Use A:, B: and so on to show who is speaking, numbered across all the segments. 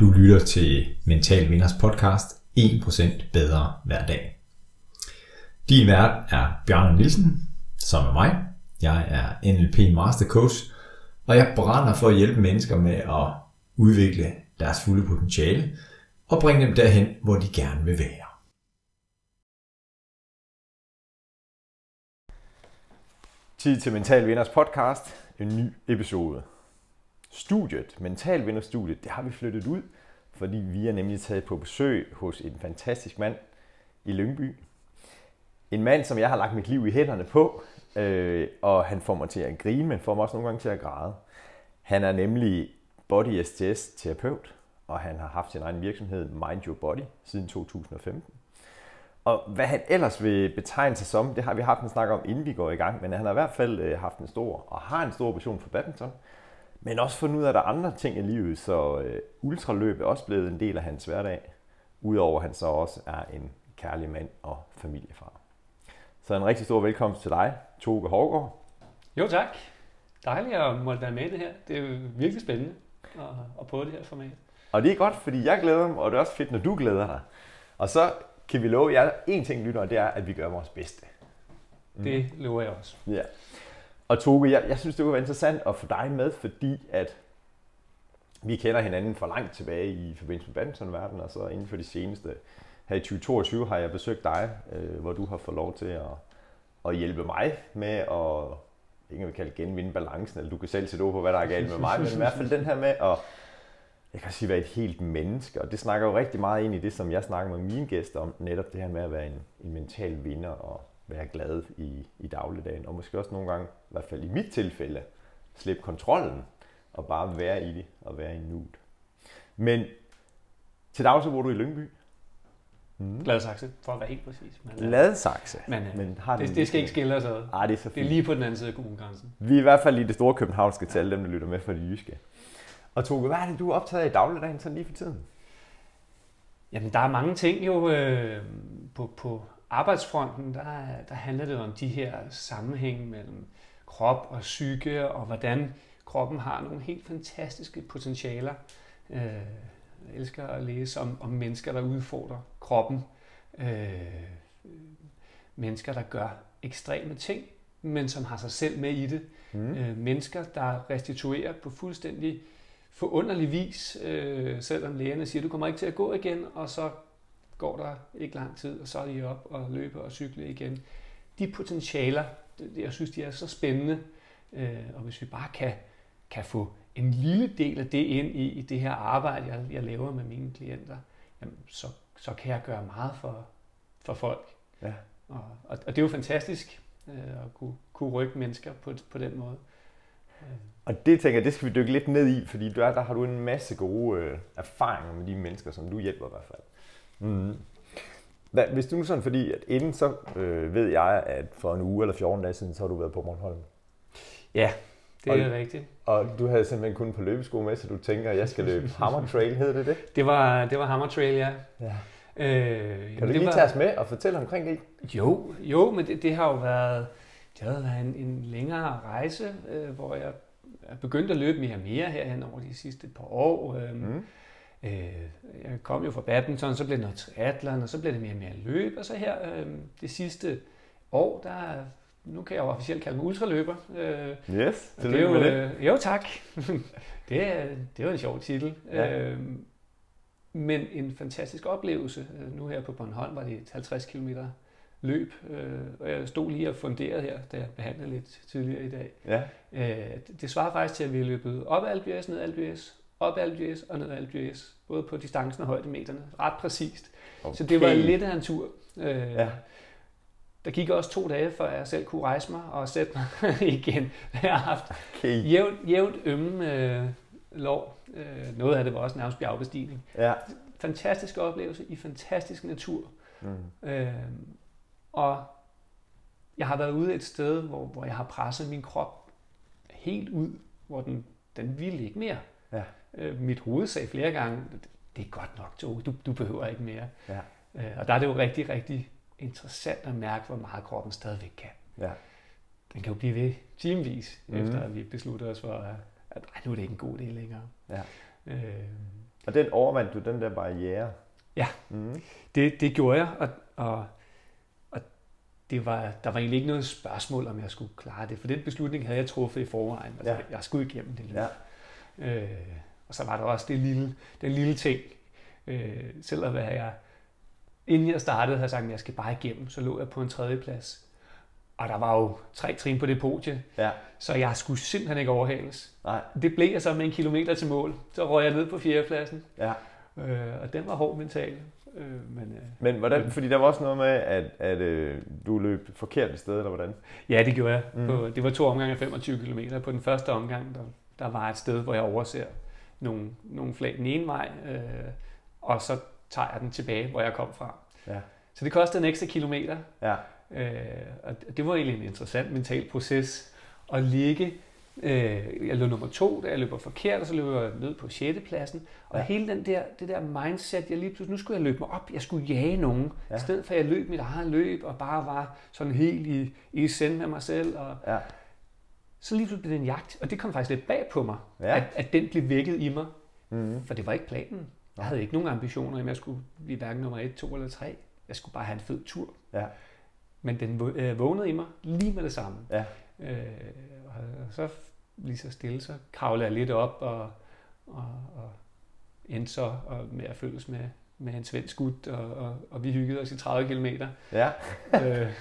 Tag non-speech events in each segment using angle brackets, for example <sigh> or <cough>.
A: Du lytter til Mental Vinders podcast 1% bedre hver dag. Din vært er Bjørn Nielsen, som er mig. Jeg er NLP Master Coach, og jeg brænder for at hjælpe mennesker med at udvikle deres fulde potentiale og bringe dem derhen, hvor de gerne vil være.
B: Tid til Mental Vinders podcast, en ny episode. Studiet, Mental Vinders Studiet, det har vi flyttet ud, fordi vi er nemlig taget på besøg hos en fantastisk mand i Lyngby. En mand, som jeg har lagt mit liv i hænderne på, øh, og han får mig til at grine, men får mig også nogle gange til at græde. Han er nemlig Body STS terapeut, og han har haft sin egen virksomhed Mind Your Body siden 2015. Og hvad han ellers vil betegne sig som, det har vi haft en snak om, inden vi går i gang, men han har i hvert fald øh, haft en stor, og har en stor passion for badminton, men også fundet ud af, at der er andre ting i livet, så øh, ultraløb er også blevet en del af hans hverdag, udover at han så også er en kærlig mand og familiefar. Så en rigtig stor velkomst til dig, Toge Hårgaard.
C: Jo tak. Dejligt at måtte være med i det her. Det er virkelig spændende at, at prøve det her format.
B: Og det er godt, fordi jeg glæder mig, og det er også fedt, når du glæder dig. Og så kan vi love jer en ting, lytter, og det er, at vi gør vores bedste.
C: Mm. Det lover jeg også.
B: Ja. Og Toge, jeg, jeg synes, det kunne være interessant at få dig med, fordi at vi kender hinanden for langt tilbage i forbindelse med badmintonverdenen, og så inden for de seneste, her i 2022 har jeg besøgt dig, øh, hvor du har fået lov til at, at hjælpe mig med at, ikke vil kalde genvinde balancen, eller du kan selv sætte ord på, hvad der er galt med mig, men i hvert fald den her med at, jeg kan sige, være et helt menneske, og det snakker jo rigtig meget ind i det, som jeg snakker med mine gæster om, netop det her med at være en, en mental vinder og være glad i, i dagligdagen, og måske også nogle gange, i hvert fald i mit tilfælde, slippe kontrollen og bare være i det og være i nuet. Men til dag så bor du i Lyngby.
C: Mm. Gladsaxe, for at være helt præcis.
B: Men, Gladsaxe.
C: Men, øh, men har det, det skal ikke skille os ad.
B: Ah, det, er så
C: det er lige på den anden side af kommunegrænsen.
B: Vi er i hvert fald i det store københavnske til alle dem, der lytter med fra de jyske. Og Toge, hvad er det, du er optaget af i dagligdagen sådan lige for tiden?
C: Jamen, der er mange ting jo øh, på, på arbejdsfronten, der, der handler det om de her sammenhæng mellem krop og psyke, og hvordan kroppen har nogle helt fantastiske potentialer. Øh, jeg elsker at læse om, om mennesker, der udfordrer kroppen. Øh, mennesker, der gør ekstreme ting, men som har sig selv med i det. Mm. Øh, mennesker, der restituerer på fuldstændig forunderlig vis, øh, selvom lægerne siger, du kommer ikke til at gå igen, og så går der ikke lang tid, og så er de op og løber og cykler igen. De potentialer, jeg synes, de er så spændende, øh, og hvis vi bare kan, kan få en lille del af det ind i, i det her arbejde, jeg, jeg laver med mine klienter, jamen, så, så kan jeg gøre meget for, for folk. Ja. Og, og, og det er jo fantastisk øh, at kunne, kunne rykke mennesker på, på den måde.
B: Og det tænker jeg, det skal vi dykke lidt ned i, fordi der, der har du en masse gode øh, erfaringer med de mennesker, som du hjælper i hvert fald. Mm. Hvad, hvis du nu sådan, fordi at inden så øh, ved jeg, at for en uge eller 14 dage siden, så har du været på Bornholm.
C: Ja, det er og, rigtigt.
B: Og du havde simpelthen kun på løbesko med, så du tænker, at jeg skal løbe <laughs> Hammer Trail, hed det det?
C: Det var, det var Hammer Trail, ja. ja.
B: Øh, kan du lige var... tage os med og fortælle omkring det?
C: Jo, jo men det, det har jo været, det har været en, en længere rejse, øh, hvor jeg er begyndt at løbe mere og mere herhen over de sidste par år. Øh, mm. Øh, jeg kom jo fra badminton, så blev det noget triathlon, og så blev det mere og mere løb, og så her øh, det sidste år, der nu kan jeg jo officielt kalde mig ultraløber.
B: Øh, yes,
C: det er jo, med det. Øh, jo tak. <laughs> det, er, det er jo en sjov titel. Ja. Øh, men en fantastisk oplevelse. Nu her på Bornholm var det et 50 km løb, øh, og jeg stod lige og funderede her, da jeg behandlede lidt tidligere i dag. Ja. Øh, det svarer faktisk til, at vi løbet op ad Alpe ned ad Alpe op Alpe og ned Alpe både på distancen og højdemeterne, ret præcist. Okay. Så det var lidt af en tur. Øh, ja. Der gik også to dage, før jeg selv kunne rejse mig og sætte mig <laughs> igen. Jeg har haft okay. jævnt, jævnt ømme øh, lov. Øh, noget af det var også nærmest bjergbestigning. Ja. Fantastisk oplevelse i fantastisk natur. Mm. Øh, og jeg har været ude et sted, hvor, hvor jeg har presset min krop helt ud, hvor den, den ville ikke mere. Ja. Øh, mit hoved sagde flere gange, det er godt nok, Joe, du, du behøver ikke mere. Ja. Øh, og der er det jo rigtig, rigtig interessant at mærke, hvor meget kroppen stadigvæk kan. Ja. Den kan jo blive ved timevis, mm. efter at vi beslutter os for, at, at ej, nu er det ikke en god idé længere. Ja. Øh,
B: Og den overvandt du, den der barriere?
C: Ja, mm. det, det gjorde jeg, og, og, og det var, der var egentlig ikke noget spørgsmål, om jeg skulle klare det, for den beslutning havde jeg truffet i forvejen. Altså, ja. Jeg skulle igennem det løb. Ja. Øh, og så var der også det lille, den lille ting, øh, selvom jeg, inden jeg startede, havde sagt, at jeg skal bare igennem, så lå jeg på en tredje plads. Og der var jo tre trin på det podie, ja. så jeg skulle simpelthen ikke overhales. Nej. Det blev jeg så med en kilometer til mål. Så røg jeg ned på fjerdepladsen. Ja. Øh, og den var hård mental. Øh, men, øh,
B: men hvordan, fordi der var også noget med, at, at øh, du løb forkert et sted, eller hvordan?
C: Ja, det gjorde jeg. Mm. På, det var to omgange af 25 km. På den første omgang, der, der var et sted, hvor jeg overser nogle, nogle flag den ene vej, øh, og så tager jeg den tilbage, hvor jeg kom fra. Ja. Så det kostede en ekstra kilometer. Ja. Øh, og det var egentlig en interessant mental proces at ligge. Øh, jeg løb nummer to, da jeg løber forkert, og så løber jeg ned på 6. pladsen. Og ja. hele den der, det der mindset, jeg lige pludselig, nu skulle jeg løbe mig op, jeg skulle jage nogen, ja. i stedet for at jeg løb mit eget løb, og bare var sådan helt i, i send med mig selv. Og, ja. Så lige pludselig blev det en jagt, og det kom faktisk lidt bag på mig, ja. at, at den blev vækket i mig. Mm-hmm. For det var ikke planen. Jeg havde ikke nogen ambitioner, om jeg skulle blive hverken nummer 1, 2 eller 3. Jeg skulle bare have en fed tur. Ja. Men den øh, vågnede i mig lige med det samme. Ja. Øh, og så lige så stille, så kravlede jeg lidt op og, og, og endte så og med at følges med, med en svensk gut, og, og, og vi hyggede os i 30 km. Ja.
B: øh,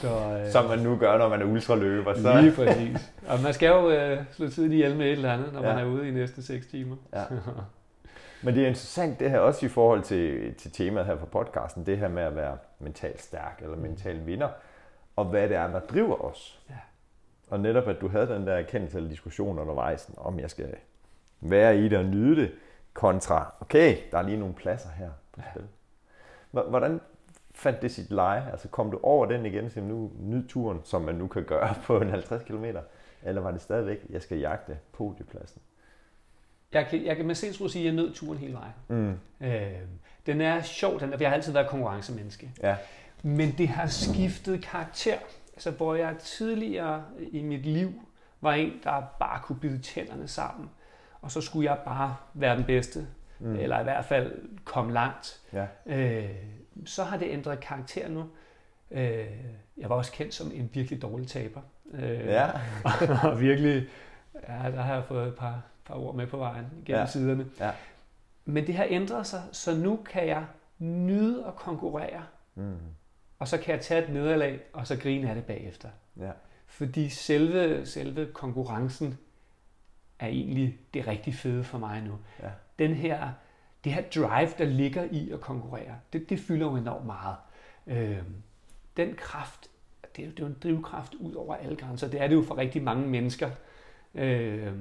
B: så, øh, Som man nu gør, når man er ultraløber. Så.
C: Lige præcis. <laughs> Og man skal jo øh, slå tiden ihjel med et eller andet, når ja. man er ude i næste 6 timer. Ja. <laughs>
B: Men det er interessant det her også i forhold til, til temaet her på podcasten, det her med at være mentalt stærk eller mental vinder, og hvad det er, der driver os. Ja. Og netop, at du havde den der erkendelse eller diskussion undervejs, om jeg skal være i det og nyde det, kontra, okay, der er lige nogle pladser her på spil. Ja. Hvordan fandt det sit leje? Altså kom du over den igen, så nu nyd turen, som man nu kan gøre <laughs> på en 50 km? Eller var det stadigvæk, jeg skal jagte podiepladsen?
C: Jeg kan, jeg kan med sindsro sige, at jeg nød turen hele vejen. Mm. Øh, den er sjov, den for jeg har altid været konkurrencemenneske. Ja. Men det har skiftet karakter. Altså, hvor jeg tidligere i mit liv var en, der bare kunne bide tænderne sammen. Og så skulle jeg bare være den bedste. Mm. Eller i hvert fald komme langt. Ja. Øh, så har det ændret karakter nu. Øh, jeg var også kendt som en virkelig dårlig taber. Øh, ja. <laughs> og virkelig, ja, der har jeg fået et par par ord med på vejen gennem ja. siderne. Ja. Men det har ændret sig, så nu kan jeg nyde at konkurrere, mm. og så kan jeg tage et nederlag, og så grine af det bagefter. Ja. Fordi selve, selve konkurrencen er egentlig det rigtig fede for mig nu. Ja. Den her, det her drive, der ligger i at konkurrere, det, det fylder jo enormt meget. Øh, den kraft, det er, jo, det er jo en drivkraft ud over alle grænser. Det er det jo for rigtig mange mennesker. Øh,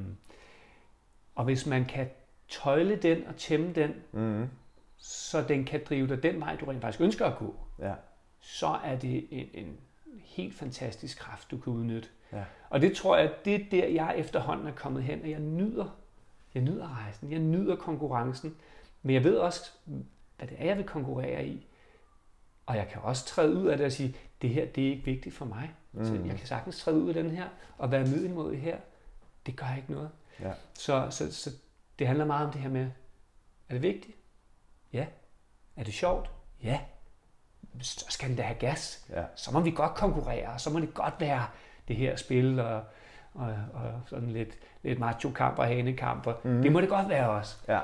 C: og hvis man kan tøjle den og tæmme den, mm. så den kan drive dig den vej, du rent faktisk ønsker at gå, ja. så er det en, en helt fantastisk kraft, du kan udnytte. Ja. Og det tror jeg, det er der, jeg efterhånden er kommet hen, og jeg nyder, jeg nyder rejsen, jeg nyder konkurrencen, men jeg ved også, hvad det er, jeg vil konkurrere i. Og jeg kan også træde ud af det og sige, det her, det er ikke vigtigt for mig. Mm. Så jeg kan sagtens træde ud af den her, og være middelmodig her. Det gør ikke noget. Ja. Så, så, så det handler meget om det her med, er det vigtigt? Ja. Er det sjovt? Ja. Så skal den da have gas. Ja. Så må vi godt konkurrere, så må det godt være det her spil og, og, og sådan lidt, lidt macho-kamp og hanekamp. Mm. Det må det godt være også. Ja.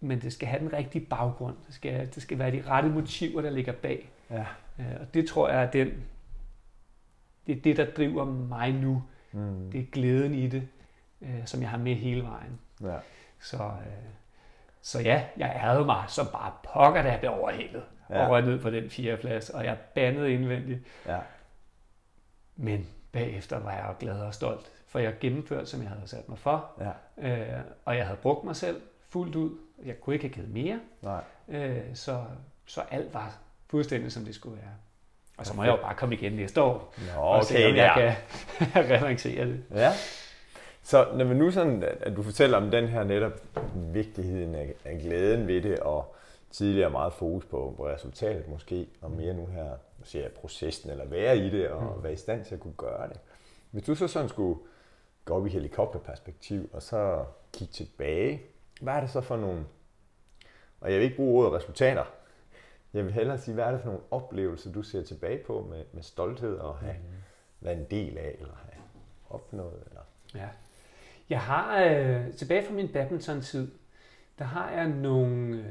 C: Men det skal have den rigtige baggrund. Det skal, det skal være de rette motiver, der ligger bag. Ja. Øh, og det tror jeg er den, det er det, der driver mig nu. Mm. Det er glæden i det øh, som jeg har med hele vejen. Ja. Så, øh, så ja, jeg ærede mig så bare pokker, da jeg blev overhældet ja. og røg ned på den fjerde plads, og jeg bandede indvendigt. Ja. Men bagefter var jeg glad og stolt, for jeg gennemførte, som jeg havde sat mig for, ja. øh, og jeg havde brugt mig selv fuldt ud. Jeg kunne ikke have givet mere, Nej. Øh, så, så alt var fuldstændig, som det skulle være. Og så må jeg jo bare komme igen næste år, Nå, okay, og se, om jeg kan <laughs> relancere det. Ja.
B: Så når vi nu sådan, at du fortæller om den her netop vigtigheden af, af glæden ved det, og tidligere meget fokus på, på resultatet måske, og mere nu her, siger jeg, processen, eller være i det, og mm. være i stand til at kunne gøre det. Hvis du så sådan skulle gå op i helikopterperspektiv, og så kigge tilbage, hvad er det så for nogle Og jeg vil ikke bruge ordet resultater. Jeg vil hellere sige, hvad er det for nogle oplevelser, du ser tilbage på med, med stolthed og have mm. været en del af, eller have opnået? Eller?
C: Ja. Jeg har, øh, tilbage fra min badminton-tid, der har jeg nogle, øh,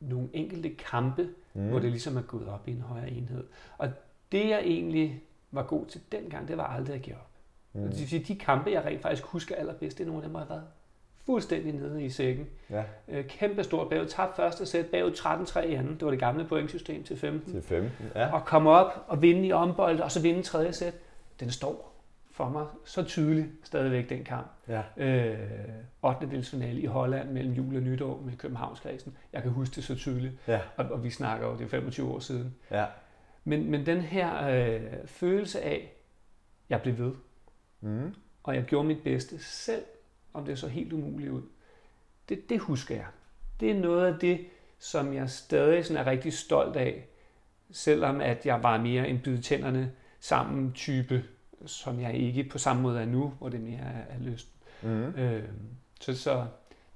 C: nogle enkelte kampe, mm. hvor det ligesom er gået op i en højere enhed. Og det jeg egentlig var god til dengang, det var aldrig at give op. Mm. Det vil sige, de kampe, jeg rent faktisk husker allerbedst, det er nogle af dem, hvor jeg har været fuldstændig nede i sækken. Ja. Øh, kæmpe stort bagud. Tab første sæt, bagud 13-3 i anden. Det var det gamle pointsystem til 15.
B: Til 15, ja.
C: Og komme op og vinde i ombold, og så vinde tredje sæt. Den står for mig så tydeligt stadigvæk den kamp. Ja. Øh, 8. delsfinale i Holland mellem jul og nytår med Københavnskredsen. Jeg kan huske det så tydeligt. Ja. Og, og vi snakker jo, det er 25 år siden. Ja. Men, men den her øh, følelse af, jeg blev ved. Mm. Og jeg gjorde mit bedste selv, om det så helt umuligt ud. Det, det husker jeg. Det er noget af det, som jeg stadig sådan er rigtig stolt af, selvom at jeg var mere en byde tænderne sammen type som jeg ikke på samme måde er nu, hvor det mere er, er lyst. Mm. Øh, så, så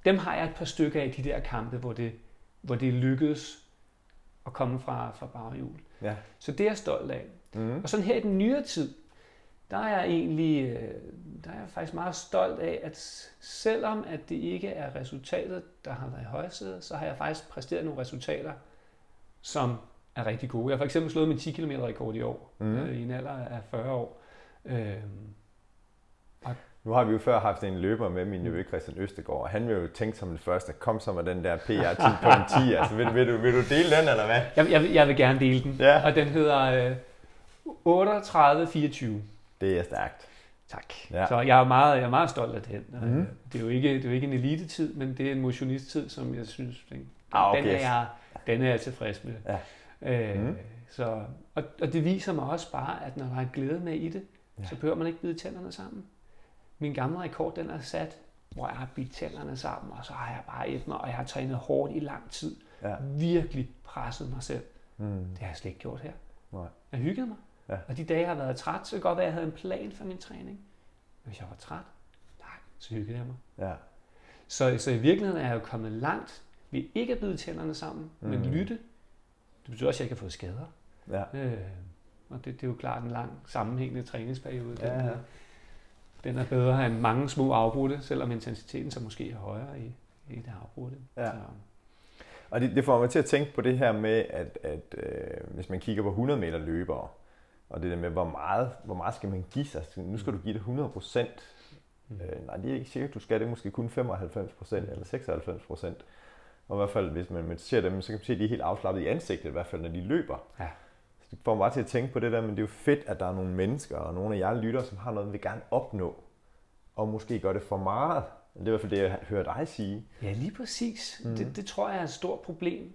C: dem har jeg et par stykker af de der kampe, hvor det, hvor det lykkedes at komme fra, fra baghjul. Ja. Så det er jeg stolt af. Mm. Og sådan her i den nyere tid, der er jeg egentlig øh, der er jeg faktisk meget stolt af, at selvom at det ikke er resultatet, der har været i højsædet, så har jeg faktisk præsteret nogle resultater, som er rigtig gode. Jeg har for eksempel slået min 10 km rekord i år, mm. øh, i en alder af 40 år. Øhm,
B: og nu har vi jo før haft en løber med min nevø Christian Østegård, og han vil jo tænke som den første, kom så med den der PR-tid på en 10. Altså, vil, vil, du, vil du dele den, eller hvad?
C: Jeg, jeg, jeg vil gerne dele den, ja. og den hedder øh, 3824.
B: Det er stærkt.
C: Tak. Ja. Så jeg er, meget, jeg er meget stolt af den. Mm. Det, er jo ikke, det er jo ikke en elite-tid, men det er en motionist-tid, som jeg synes, den, ah, okay. den, er jeg, den er jeg tilfreds med. Ja. Øh, mm. så, og, og det viser mig også bare, at når der er glæde med i det, Ja. Så behøver man ikke bide tænderne sammen. Min gamle rekord, den er sat, hvor jeg har bidt tænderne sammen, og så har jeg bare et mig, og jeg har trænet hårdt i lang tid. Ja. Virkelig presset mig selv. Mm. Det har jeg slet ikke gjort her. Nej. Jeg hyggede mig. Ja. Og de dage, jeg har været træt, så kan det godt være, at jeg havde en plan for min træning. Men hvis jeg var træt, nej, så hyggede jeg mig. Ja. Så, så i virkeligheden er jeg jo kommet langt ved ikke at bide tænderne sammen, mm. men lytte. Det betyder også, at jeg kan få skader. Ja. Øh, og det, det er jo klart en lang sammenhængende træningsperiode. Ja, ja. Den er bedre end mange små afbrudte, selvom intensiteten så måske er højere i, i det afbrudte. Ja. Så.
B: Og det, det får mig til at tænke på det her med, at, at øh, hvis man kigger på 100 meter løbere, og det der med, hvor meget, hvor meget skal man give sig? Nu skal du give det 100 procent. Mm. Øh, nej, det er ikke sikkert, du skal det måske kun 95 procent eller 96 procent. Og i hvert fald, hvis man, man ser dem, så kan man se, at de er helt afslappet i ansigtet, i hvert fald når de løber. Ja det får mig bare til at tænke på det der, men det er jo fedt, at der er nogle mennesker og nogle af jer lytter, som har noget, vi vil gerne opnå, og måske gør det for meget. Det er i hvert fald det, jeg hører dig sige.
C: Ja, lige præcis. Mm. Det, det tror jeg er et stort problem.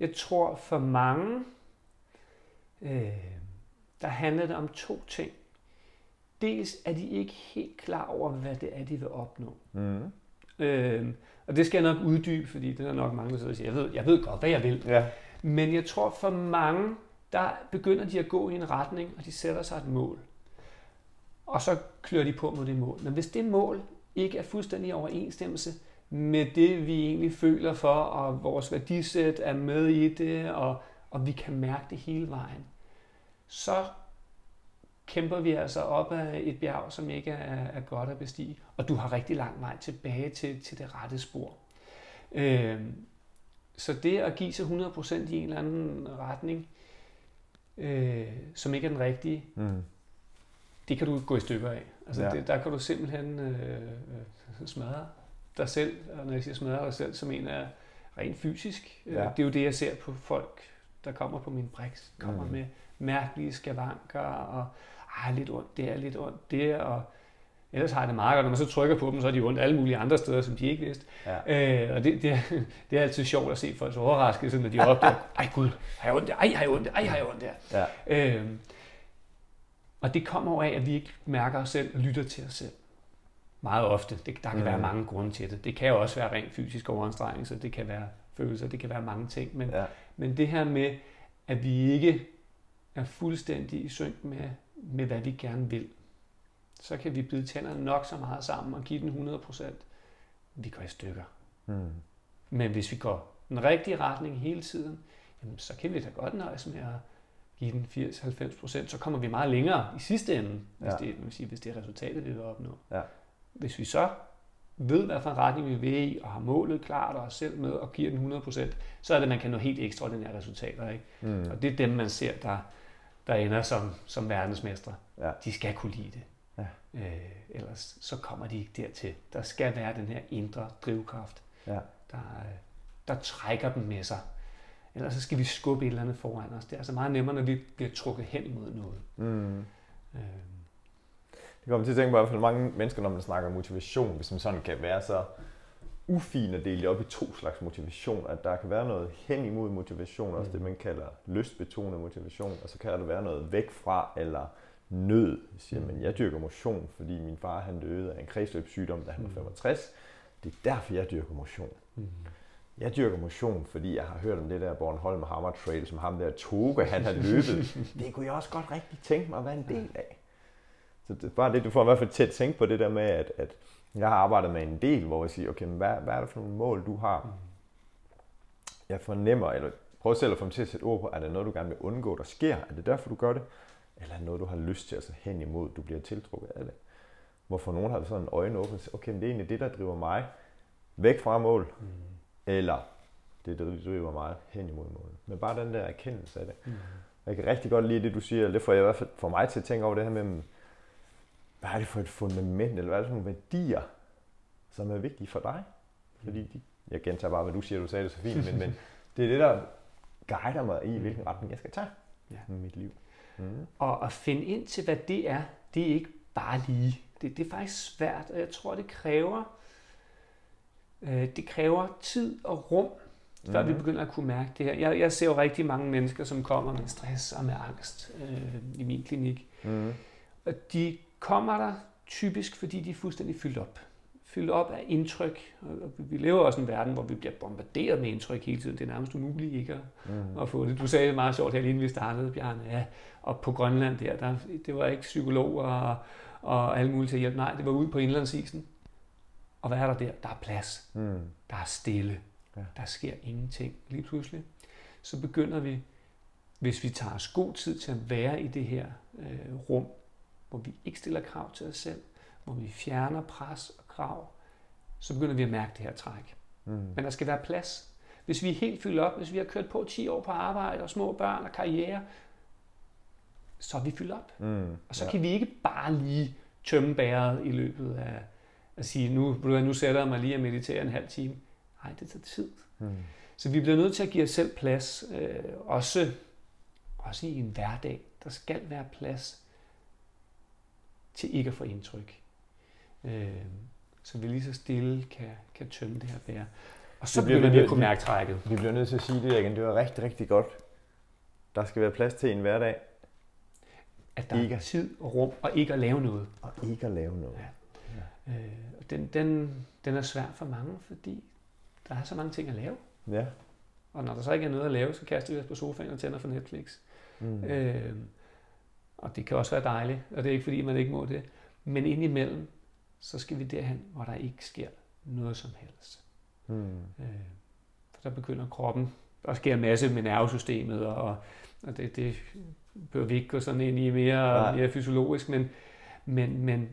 C: Jeg tror for mange, øh, der handler det om to ting. Dels er de ikke helt klar over, hvad det er, de vil opnå. Mm. Øh, og det skal jeg nok uddybe, fordi det er nok mange, der sidder og siger, jeg ved, jeg ved godt, hvad jeg vil. Ja. Men jeg tror for mange, der begynder de at gå i en retning, og de sætter sig et mål. Og så klør de på mod det mål. Men hvis det mål ikke er fuldstændig i overensstemmelse med det, vi egentlig føler for, og vores værdisæt er med i det, og, og vi kan mærke det hele vejen, så kæmper vi altså op af et bjerg, som ikke er, er godt at bestige, og du har rigtig lang vej tilbage til, til det rette spor. Øh, så det at give sig 100% i en eller anden retning, øh, som ikke er den rigtige, mm. det kan du gå i stykker af. Altså ja. det, der kan du simpelthen øh, øh, smadre dig selv, og når jeg siger smadre dig selv, som en er rent fysisk. Øh, ja. Det er jo det, jeg ser på folk, der kommer på min brix, kommer mm. med mærkelige skavanker, og ah, lidt ondt det er lidt ondt det, og Ellers har jeg det meget godt. Når man så trykker på dem, så er de ondt alle mulige andre steder, som de ikke vidste. Ja. Øh, og det, det, er, <laughs> det er altid sjovt at se folks overraskelse, når de opdager, <laughs> ej gud, har jeg ondt der? Ej, har jeg ondt der? Ej, har jeg ondt der? Ja. Øh, og det kommer af, at vi ikke mærker os selv og lytter til os selv. Meget ofte. Det, der kan mm. være mange grunde til det. Det kan jo også være rent fysisk overanstrengelse, det kan være følelser, det kan være mange ting. Men, ja. men det her med, at vi ikke er fuldstændig i synk med, med hvad vi gerne vil så kan vi bide tænderne nok så meget sammen og give den 100%. Vi går i stykker. Mm. Men hvis vi går den rigtige retning hele tiden, jamen, så kan vi da godt nøjes med at give den 80-90 procent, så kommer vi meget længere i sidste ende, hvis,
B: Ja.
C: det, vil sige, hvis det er resultatet, vi vil opnå.
B: Ja.
C: Hvis vi så ved, hvad for en retning vi vil i, og har målet klart og os selv med, og giver den 100 procent, så er det, at man kan nå helt ekstraordinære resultater. Ikke?
B: Mm.
C: Og det er dem, man ser, der, der ender som, som verdensmestre.
B: Ja.
C: De skal kunne lide det.
B: Ja.
C: Øh, ellers så kommer de ikke dertil. Der skal være den her indre drivkraft,
B: Ja.
C: der, der trækker dem med sig. Ellers så skal vi skubbe et eller andet foran os. Det er altså meget nemmere, når vi bliver trukket hen imod noget.
B: Mm.
C: Øh,
B: Det kommer til at tænke på i hvert fald mange mennesker, når man snakker motivation, hvis man sådan kan være så ufin at dele op i to slags motivation, at der kan være noget hen imod motivation, også det man kalder lystbetonet motivation, og så kan der være noget væk fra eller nød. Jeg siger, men jeg dyrker motion, fordi min far han døde af en kredsløbssygdom, da han var
C: Mm.
B: 65. Det er derfor, jeg dyrker motion.
C: mm.
B: Jeg dyrker motion, fordi jeg har hørt om det der Bornholm Hammer Trail, som ham der Toge, han har løbet. <laughs> det kunne jeg også godt rigtig tænke mig at være en del af. Så det bare det, du får i hvert fald til at tænke på det der med, at, at jeg har arbejdet med en del, hvor jeg siger, okay, men hvad, hvad er det for nogle mål, du har? Jeg fornemmer, eller prøv selv at få dem til at sætte ord på, er det noget, du gerne vil undgå, der sker? Er det derfor, du gør det? Eller er det noget, du har lyst til at se hen imod, du bliver tiltrukket af det? Hvorfor nogen har sådan en øjne åbne, og siger, okay, men det er egentlig det, der driver mig væk fra mål,
C: Mm.
B: eller det, der driver mig hen imod målet. Men bare den der erkendelse af det.
C: Mm.
B: Jeg kan rigtig godt lide det, du siger. Det får jeg i hvert fald for mig til at tænke over det her med, mm, hvad er det for et fundament, eller hvad er det for nogle værdier, som er vigtige for dig? Fordi de, jeg gentager bare, hvad du siger, du sagde det så fint, men, men det er det, der guider mig i, hvilken retning jeg skal tage
C: Ja.
B: i mit liv. Mm.
C: Og at finde ind til, hvad det er, det er ikke bare lige. Det, det er faktisk svært, og jeg tror, det kræver, øh, det kræver tid og rum, før mm. vi
B: Mhm.
C: begynder at kunne mærke det her. Jeg, jeg ser jo rigtig mange mennesker, som kommer med stress og med angst øh, i min klinik.
B: Mm.
C: Og de kommer der typisk, fordi de er fuldstændig fyldt op. Fyldt op af indtryk. Og vi lever også i en verden, hvor vi bliver bombarderet med indtryk hele tiden. Det er nærmest umuligt ikke at,
B: Mm.
C: at få det. Du sagde det meget sjovt her lige inden vi startede, Bjarne. Ja, og på Grønland der, der det var ikke psykologer og, og alle mulige til at hjælpe. Nej, det var ude på indlandsisen. Og hvad er der der? Der er plads.
B: Mm.
C: Der er stille.
B: Ja.
C: Der sker ingenting lige pludselig. Så begynder vi, hvis vi tager os god tid til at være i det her øh, rum, hvor vi ikke stiller krav til os selv, hvor vi fjerner pres og krav, så begynder vi at mærke det her træk.
B: Mm.
C: Men der skal være plads. Hvis vi er helt fyldt op, hvis vi har kørt på 10 år på arbejde og små børn og karriere, så er vi fyldt op.
B: Mm.
C: Og så
B: ja.
C: kan vi ikke bare lige tømme bæret i løbet af at sige, nu, nu sætter jeg mig lige og mediterer en halv time. Nej, det tager tid.
B: Mm.
C: Så vi bliver nødt til at give os selv plads, øh, også, også i en hverdag. Der skal være plads til ikke at få indtryk. Øh, så vi lige så stille kan, kan tømme det her bær. Og så
B: Det bliver vi
C: vi at kunne mærke trækket.
B: Vi bliver nødt til at sige det igen. Det var rigtig, rigtig godt. Der skal være plads til en hverdag,
C: At der
B: Ikke.
C: er tid og rum, og ikke at lave noget.
B: og ikke at lave noget.
C: Ja. Øh, og den, den, den er svær for mange, fordi der er så mange ting at lave.
B: Ja.
C: Og når der så ikke er noget at lave, så kaster vi os på sofaen og tænder for Netflix.
B: Mm.
C: Øh, og det kan også være dejligt, og det er ikke fordi, man ikke må det. Men indimellem, så skal vi derhen, hvor der ikke sker noget som helst.
B: Mm.
C: Øh, for der begynder kroppen, der sker en masse med nervesystemet, og, og det, det bør vi ikke gå sådan ind i mere,
B: Nej.
C: mere fysiologisk, men, men, men,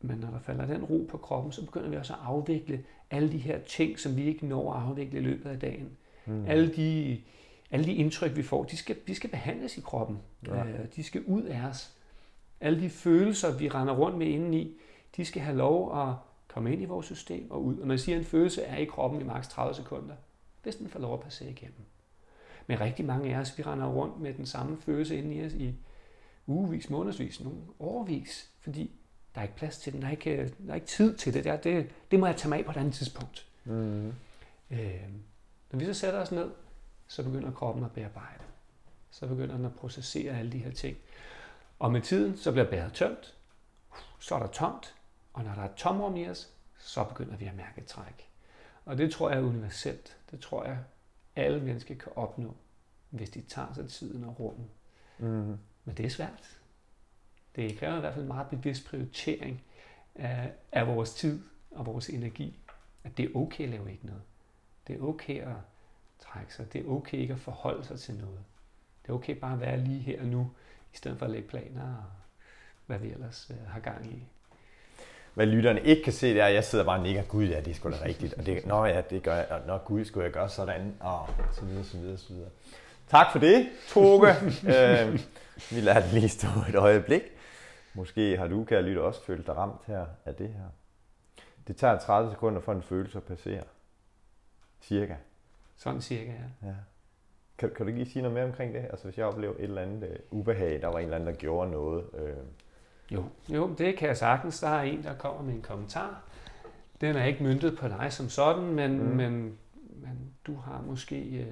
C: men når der falder den ro på kroppen, så begynder vi også at afvikle alle de her ting, som vi ikke når at afvikle i løbet af dagen.
B: Mm.
C: Alle de, alle de indtryk, vi får, de skal, de skal behandles i kroppen.
B: Ja.
C: Ja. De skal ud af os. Alle de følelser, vi render rundt med indeni, de skal have lov at komme ind i vores system og ud. Og når jeg siger, at en følelse er i kroppen i maks 30 sekunder, hvis den får lov at passere igennem. Men rigtig mange af os, vi render rundt med den samme følelse inde i os i ugevis, månedsvis, nogle årvis, fordi der er ikke plads til den, der er ikke, der er ikke tid til det der. Det, det må jeg tage mig af på et andet tidspunkt.
B: Mm.
C: Øh, når vi så sætter os ned, så begynder kroppen at bearbejde. Så begynder den at processere alle de her ting. Og med tiden, så bliver bæret tømt. Så er der tomt. Og når der er tomrum i os, så begynder vi at mærke et træk. Og det tror jeg er universelt. Det tror jeg, alle mennesker kan opnå, hvis de tager sig tiden og rummet.
B: Mm.
C: Men det er svært. Det kræver i hvert fald en meget bevidst prioritering af, af vores tid og vores energi. At det er okay at lave ikke noget. Det er okay at trække sig. Det er okay ikke at forholde sig til noget. Det er okay bare at være lige her og nu, i stedet for at lægge planer og hvad vi ellers øh, har gang i.
B: Hvad lytterne ikke kan se, det er, at jeg sidder bare og nikker, gud ja, det er sgu da rigtigt. Og det, nå ja, det gør jeg, og nå gud, skulle jeg gøre sådan, og så videre, så videre, så videre. Tak for det, Toge. <laughs> øh, vi lader det lige stå et øjeblik. Måske har du, kære lytter, også følt dig ramt her af det her. Det tager 30 sekunder for en følelse at passere. Cirka.
C: Sådan cirka, ja.
B: ja. Kan, kan du lige sige noget mere omkring det? Altså hvis jeg oplever et eller andet uh, ubehag, der var en eller anden, der gjorde noget. Øh...
C: Jo, jo, det kan jeg sagtens. Der er en, der kommer med en kommentar. Den er ikke myndet på dig som sådan, men, mm. men, men du har måske... Øh,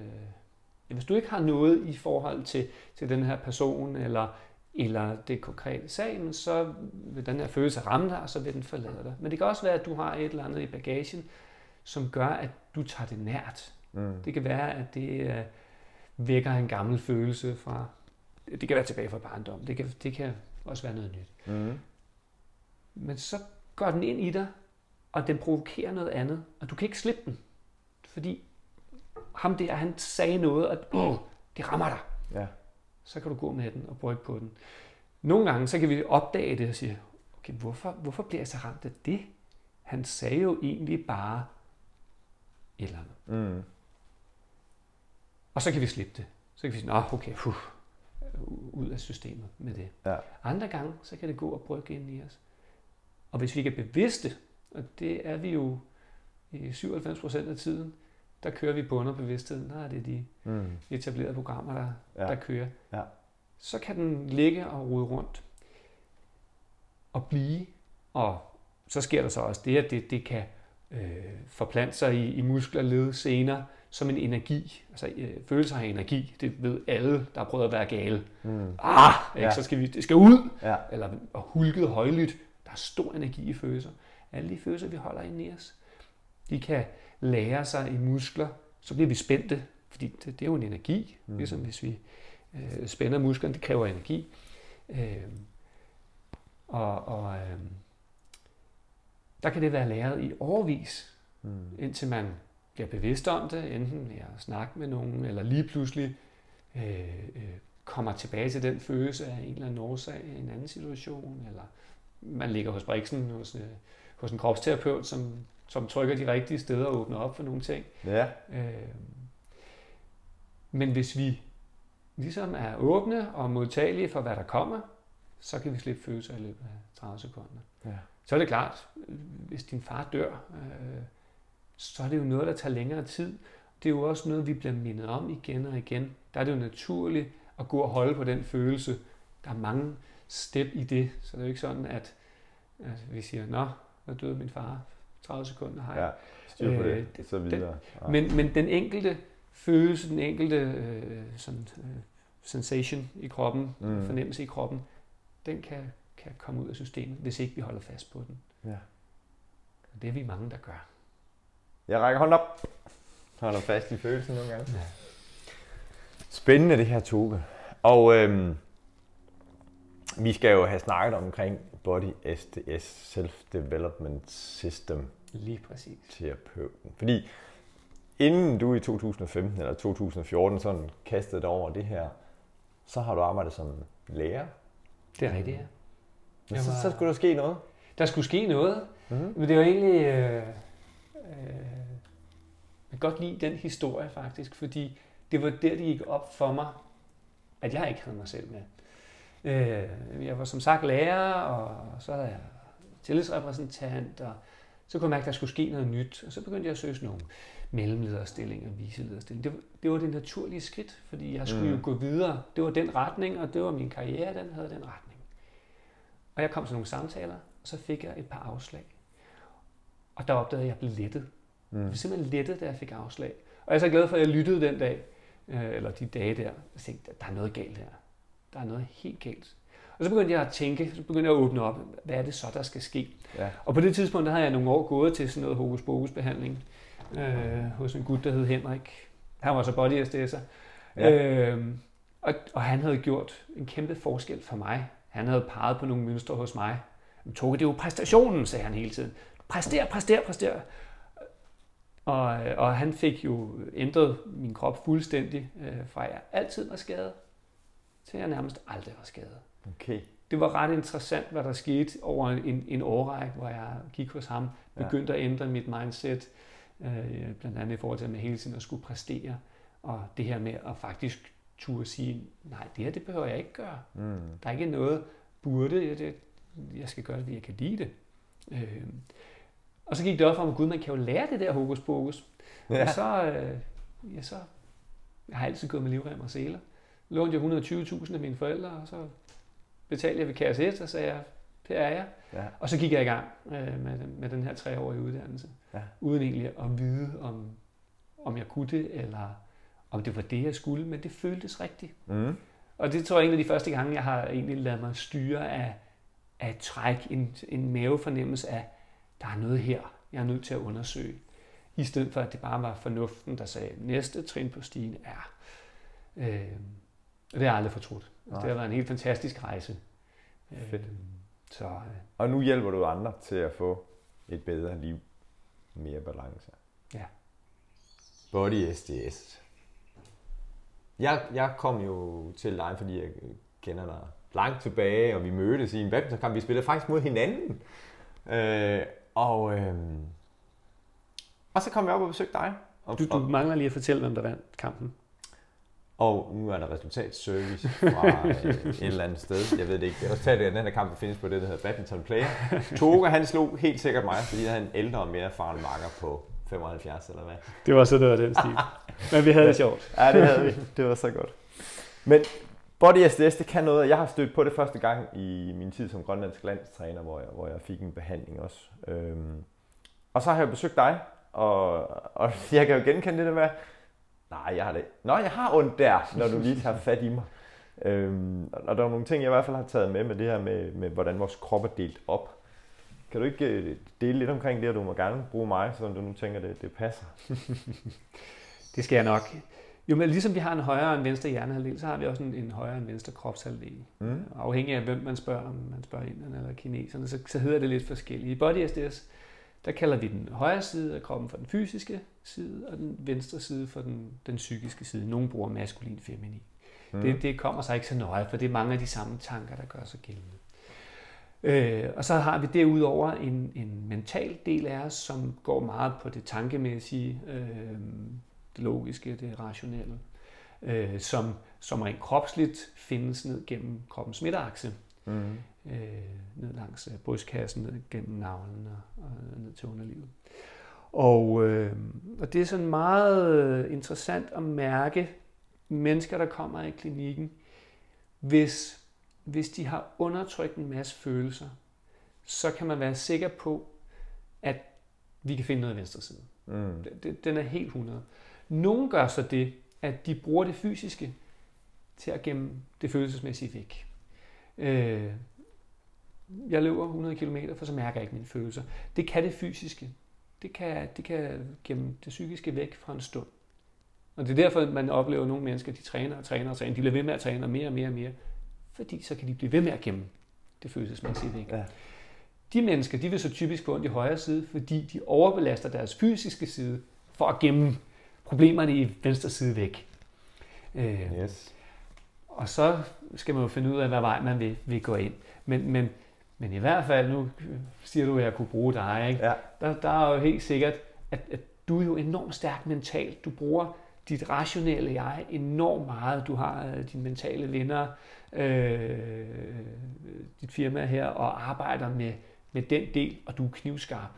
C: hvis du ikke har noget i forhold til, til den her person, eller, eller det konkrete sag, så vil den her følelse ramme dig, og så vil den forlade dig. Men det kan også være, at du har et eller andet i bagagen, som gør, at du tager det nært. Mm. Det kan være, at det øh, vækker en gammel følelse fra... Det kan være tilbage fra barndom. Det kan, det kan også være noget nyt. Mm. Men så går den ind i dig, og den provokerer noget andet, og du kan ikke slippe den. Fordi ham der, han sagde noget, og oh, det rammer dig. Ja. Så kan du gå med den og brygge på den. Nogle gange, så kan vi opdage det og sige, okay, hvorfor, hvorfor bliver jeg så ramt af det? Han sagde jo egentlig bare et eller andet. Mm. Og så kan vi slippe det. Så kan vi sige, okay, puh, ud af systemet med det. Ja. Andre gange, så kan det gå og brygge ind i os. Og hvis vi ikke er bevidste, og det er vi jo i 97 procent af tiden, der kører vi på underbevidstheden. Der er det de mm. etablerede programmer, der, ja. der kører. Ja. Så kan den ligge og rode rundt og blive. Og så sker der så også det, at det, det kan øh, forplante sig i, i muskler, led, senere som en energi. Altså øh, følelser har energi. Det ved alle, der har prøvet at være gale. Mm. Ah, ikke? Ja. så skal vi, det skal ud. Ja. Eller og hulket højlydt. Der er stor energi i følelser. Alle de følelser, vi holder inde i os, de kan lære sig i muskler. Så bliver vi spændte, fordi det, det er jo en energi. Mm. Ligesom hvis vi øh, spænder musklerne, det kræver energi. Øh, og og øh, der kan det være læret i overvis, mm. indtil man bliver bevidst om det, enten ved at snakke med nogen, eller lige pludselig øh, øh, kommer tilbage til den følelse af en eller anden årsag i en anden situation, eller man ligger hos Brixen hos, øh, hos en kropsterapeut, som, som trykker de rigtige steder og åbner op for nogle ting. Ja. Øh, men hvis vi ligesom er åbne og modtagelige for, hvad der kommer, så kan vi slippe følelser i løbet af 30 sekunder. Ja. Så er det klart, hvis din far dør, øh, så er det jo noget, der tager længere tid. Det er jo også noget, vi bliver mindet om igen og igen. Der er det jo naturligt at gå og holde på den følelse. Der er mange step i det, så det er jo ikke sådan, at, at vi siger, nå, der døde min far, 30 sekunder har jeg.
B: Ja, styr på det, øh, så videre.
C: Ja. Men, men den enkelte følelse, den enkelte øh, sådan, øh, sensation i kroppen, mm. fornemmelse i kroppen, den kan, kan komme ud af systemet, hvis ikke vi holder fast på den. Ja. Og det er vi mange, der gør.
B: Jeg rækker hånden op. Holder fast i følelsen nogle gange. Spændende det her, Toge. Og øhm, vi skal jo have snakket omkring Body SDS, Self-Development System.
C: Lige præcis.
B: Terapeuten. Fordi inden du i 2015 eller 2014 sådan kastede dig over det her, så har du arbejdet som lærer.
C: Det er rigtigt, ja.
B: Men så, var... så skulle der ske noget?
C: Der skulle ske noget, mm-hmm. men det var egentlig... Øh, jeg kan godt lide den historie faktisk, fordi det var der, det gik op for mig, at jeg ikke havde mig selv med. Øh, jeg var som sagt lærer, og så havde jeg tillidsrepræsentant, og så kunne jeg mærke, at der skulle ske noget nyt. Og så begyndte jeg at søge nogle mellemlederstillinger, viselederstillinger. Det, det var det naturlige skridt, fordi jeg skulle mm. jo gå videre. Det var den retning, og det var min karriere, den havde den retning. Og jeg kom til nogle samtaler, og så fik jeg et par afslag. Og der opdagede jeg, at jeg blev lettet. Mm. Jeg blev simpelthen lettet, da jeg fik afslag. Og jeg er så glad for, at jeg lyttede den dag, øh, eller de dage der, og tænkte, at der er noget galt her. Der er noget helt galt. Og så begyndte jeg at tænke, så begyndte jeg at åbne op, hvad er det så, der skal ske? Ja. Og på det tidspunkt, der havde jeg nogle år gået til sådan noget hokus pokus behandling øh, hos en gut, der hed Henrik. Han var så body SDS'er. Ja. Øh, og, og han havde gjort en kæmpe forskel for mig. Han havde peget på nogle mønstre hos mig. Men Toge, det er jo præstationen, sagde han hele tiden. Præster, præster, præster. Og, og han fik jo ændret min krop fuldstændig, øh, fra jeg altid var skadet, til jeg nærmest aldrig var skadet.
B: Okay.
C: Det var ret interessant, hvad der skete over en, en årrække, hvor jeg gik hos ham, begyndte ja. at ændre mit mindset, øh, blandt andet i forhold til med hele tiden at skulle præstere, og det her med at faktisk turde sige, nej, det her det behøver jeg ikke gøre.
B: Mm.
C: Der er ikke noget burde, jeg, det, jeg skal gøre det, fordi jeg kan lide det. Øh, og så gik det op for mig, gud, man kan jo lære det der hokus pokus. Ja. Og så, øh, ja, så jeg har altid gået med livrem og seler. Lånte jeg 120.000 af mine forældre, og så betalte jeg ved kasse 1, og sagde jeg, det er jeg.
B: Ja.
C: Og så gik jeg i gang øh, med, med den her treårige uddannelse,
B: Ja.
C: uden egentlig at vide, om, om jeg kunne det, eller om det var det, jeg skulle, men det føltes rigtigt.
B: Mm.
C: Og det tror jeg er en af de første gange, jeg har egentlig ladet mig styre af, af et træk, en, en mavefornemmelse af, der er noget her, jeg er nødt til at undersøge. I stedet for, at det bare var fornuften, der sagde, næste trin på stigen er. Øh, det har jeg aldrig fortrudt. Altså, det har været en helt fantastisk rejse.
B: Fedt.
C: Øh, så, øh,
B: Og nu hjælper du andre til at få et bedre liv. Mere balance.
C: Ja.
B: Body SDS. Jeg, jeg kom jo til dig, fordi jeg kender dig langt tilbage, og vi mødtes i en badmintonkamp. Vi spillede faktisk mod hinanden. Øh, og, øh, og så kom jeg op og besøgte dig. Og,
C: du, du mangler lige at fortælle, hvem der vandt kampen.
B: Og nu er der resultatservice fra øh, et eller andet sted. Jeg ved det ikke. Resultatet af den her kamp findes på det, der hedder Badminton Player. Toga, han slog helt sikkert mig, fordi han er en ældre og mere erfaren makker på 75 eller hvad.
C: Det var så, det var den stil. Men vi havde det sjovt.
B: Ja, det havde vi. Det var så godt. Men Body SDS, det kan noget. Jeg har stødt på det første gang i min tid som grønlandsk landstræner, hvor jeg, hvor jeg fik en behandling også. Øhm, og så har jeg besøgt dig, og, og <laughs> jeg kan jo genkende det der med, nej, jeg har det Nå, jeg har ondt der, når du lige tager fat i mig. Øhm, og der er nogle ting, jeg i hvert fald har taget med med det her med, med hvordan vores krop er delt op. Kan du ikke øh, dele lidt omkring det, og du må gerne bruge mig, så du nu tænker, det, det passer? <laughs>
C: Det skal jeg nok. Jo, men ligesom vi har en højre og en venstre hjernehalvdel, så har vi også en, en højre og en venstre kropshalvdel.
B: Mm.
C: Afhængig af hvem man spørger, om man spørger inderne eller kineserne, så, så hedder det lidt forskelligt. I Body SDS, der kalder vi den højre side af kroppen for den fysiske side, og den venstre side for den, den psykiske side. Nogle bruger maskulin feminin. Mm. Det, det kommer sig ikke så nøje, for det er mange af de samme tanker, der gør sig gældende. Øh, og så har vi derudover en, en mental del af os, som går meget på det tankemæssige, øh, det logiske, det rationelle, øh, som, som rent kropsligt findes ned gennem kroppens midterakse,
B: Mm.
C: øh, ned langs øh, brystkassen, ned gennem navlen og, og ned til underlivet. Og, øh, og det er sådan meget øh, interessant at mærke mennesker, der kommer i klinikken, hvis, hvis de har undertrykt en masse følelser, så kan man være sikker på, at vi kan finde noget i venstre side.
B: Mm.
C: Den er helt 100. Nogle gør så det, at de bruger det fysiske til at gemme det følelsesmæssige væk. Øh, jeg løber 100 km, for så mærker jeg ikke mine følelser. Det kan det fysiske. Det kan, det kan gemme det psykiske væk fra en stund. Og det er derfor, man oplever, at nogle mennesker, de træner og træner og træner. De bliver ved med at træne og mere og mere og mere. Fordi så kan de blive ved med at gemme det følelsesmæssige væk.
B: Ja.
C: De mennesker, de vil så typisk få ondt i højre side, fordi de overbelaster deres fysiske side for at gemme problemerne i venstre side væk. Øh,
B: Yes.
C: og så skal man jo finde ud af, hvad vej man vil, vil gå ind. Men, men, men i hvert fald, nu siger du, at jeg kunne bruge dig, ikke?
B: Ja.
C: Der, der er jo helt sikkert, at, at du er jo enormt stærk mentalt. Du bruger dit rationelle jeg enormt meget. Du har øh, dine mentale venner, øh, dit firma her, og arbejder med, med den del, og du er knivskarp.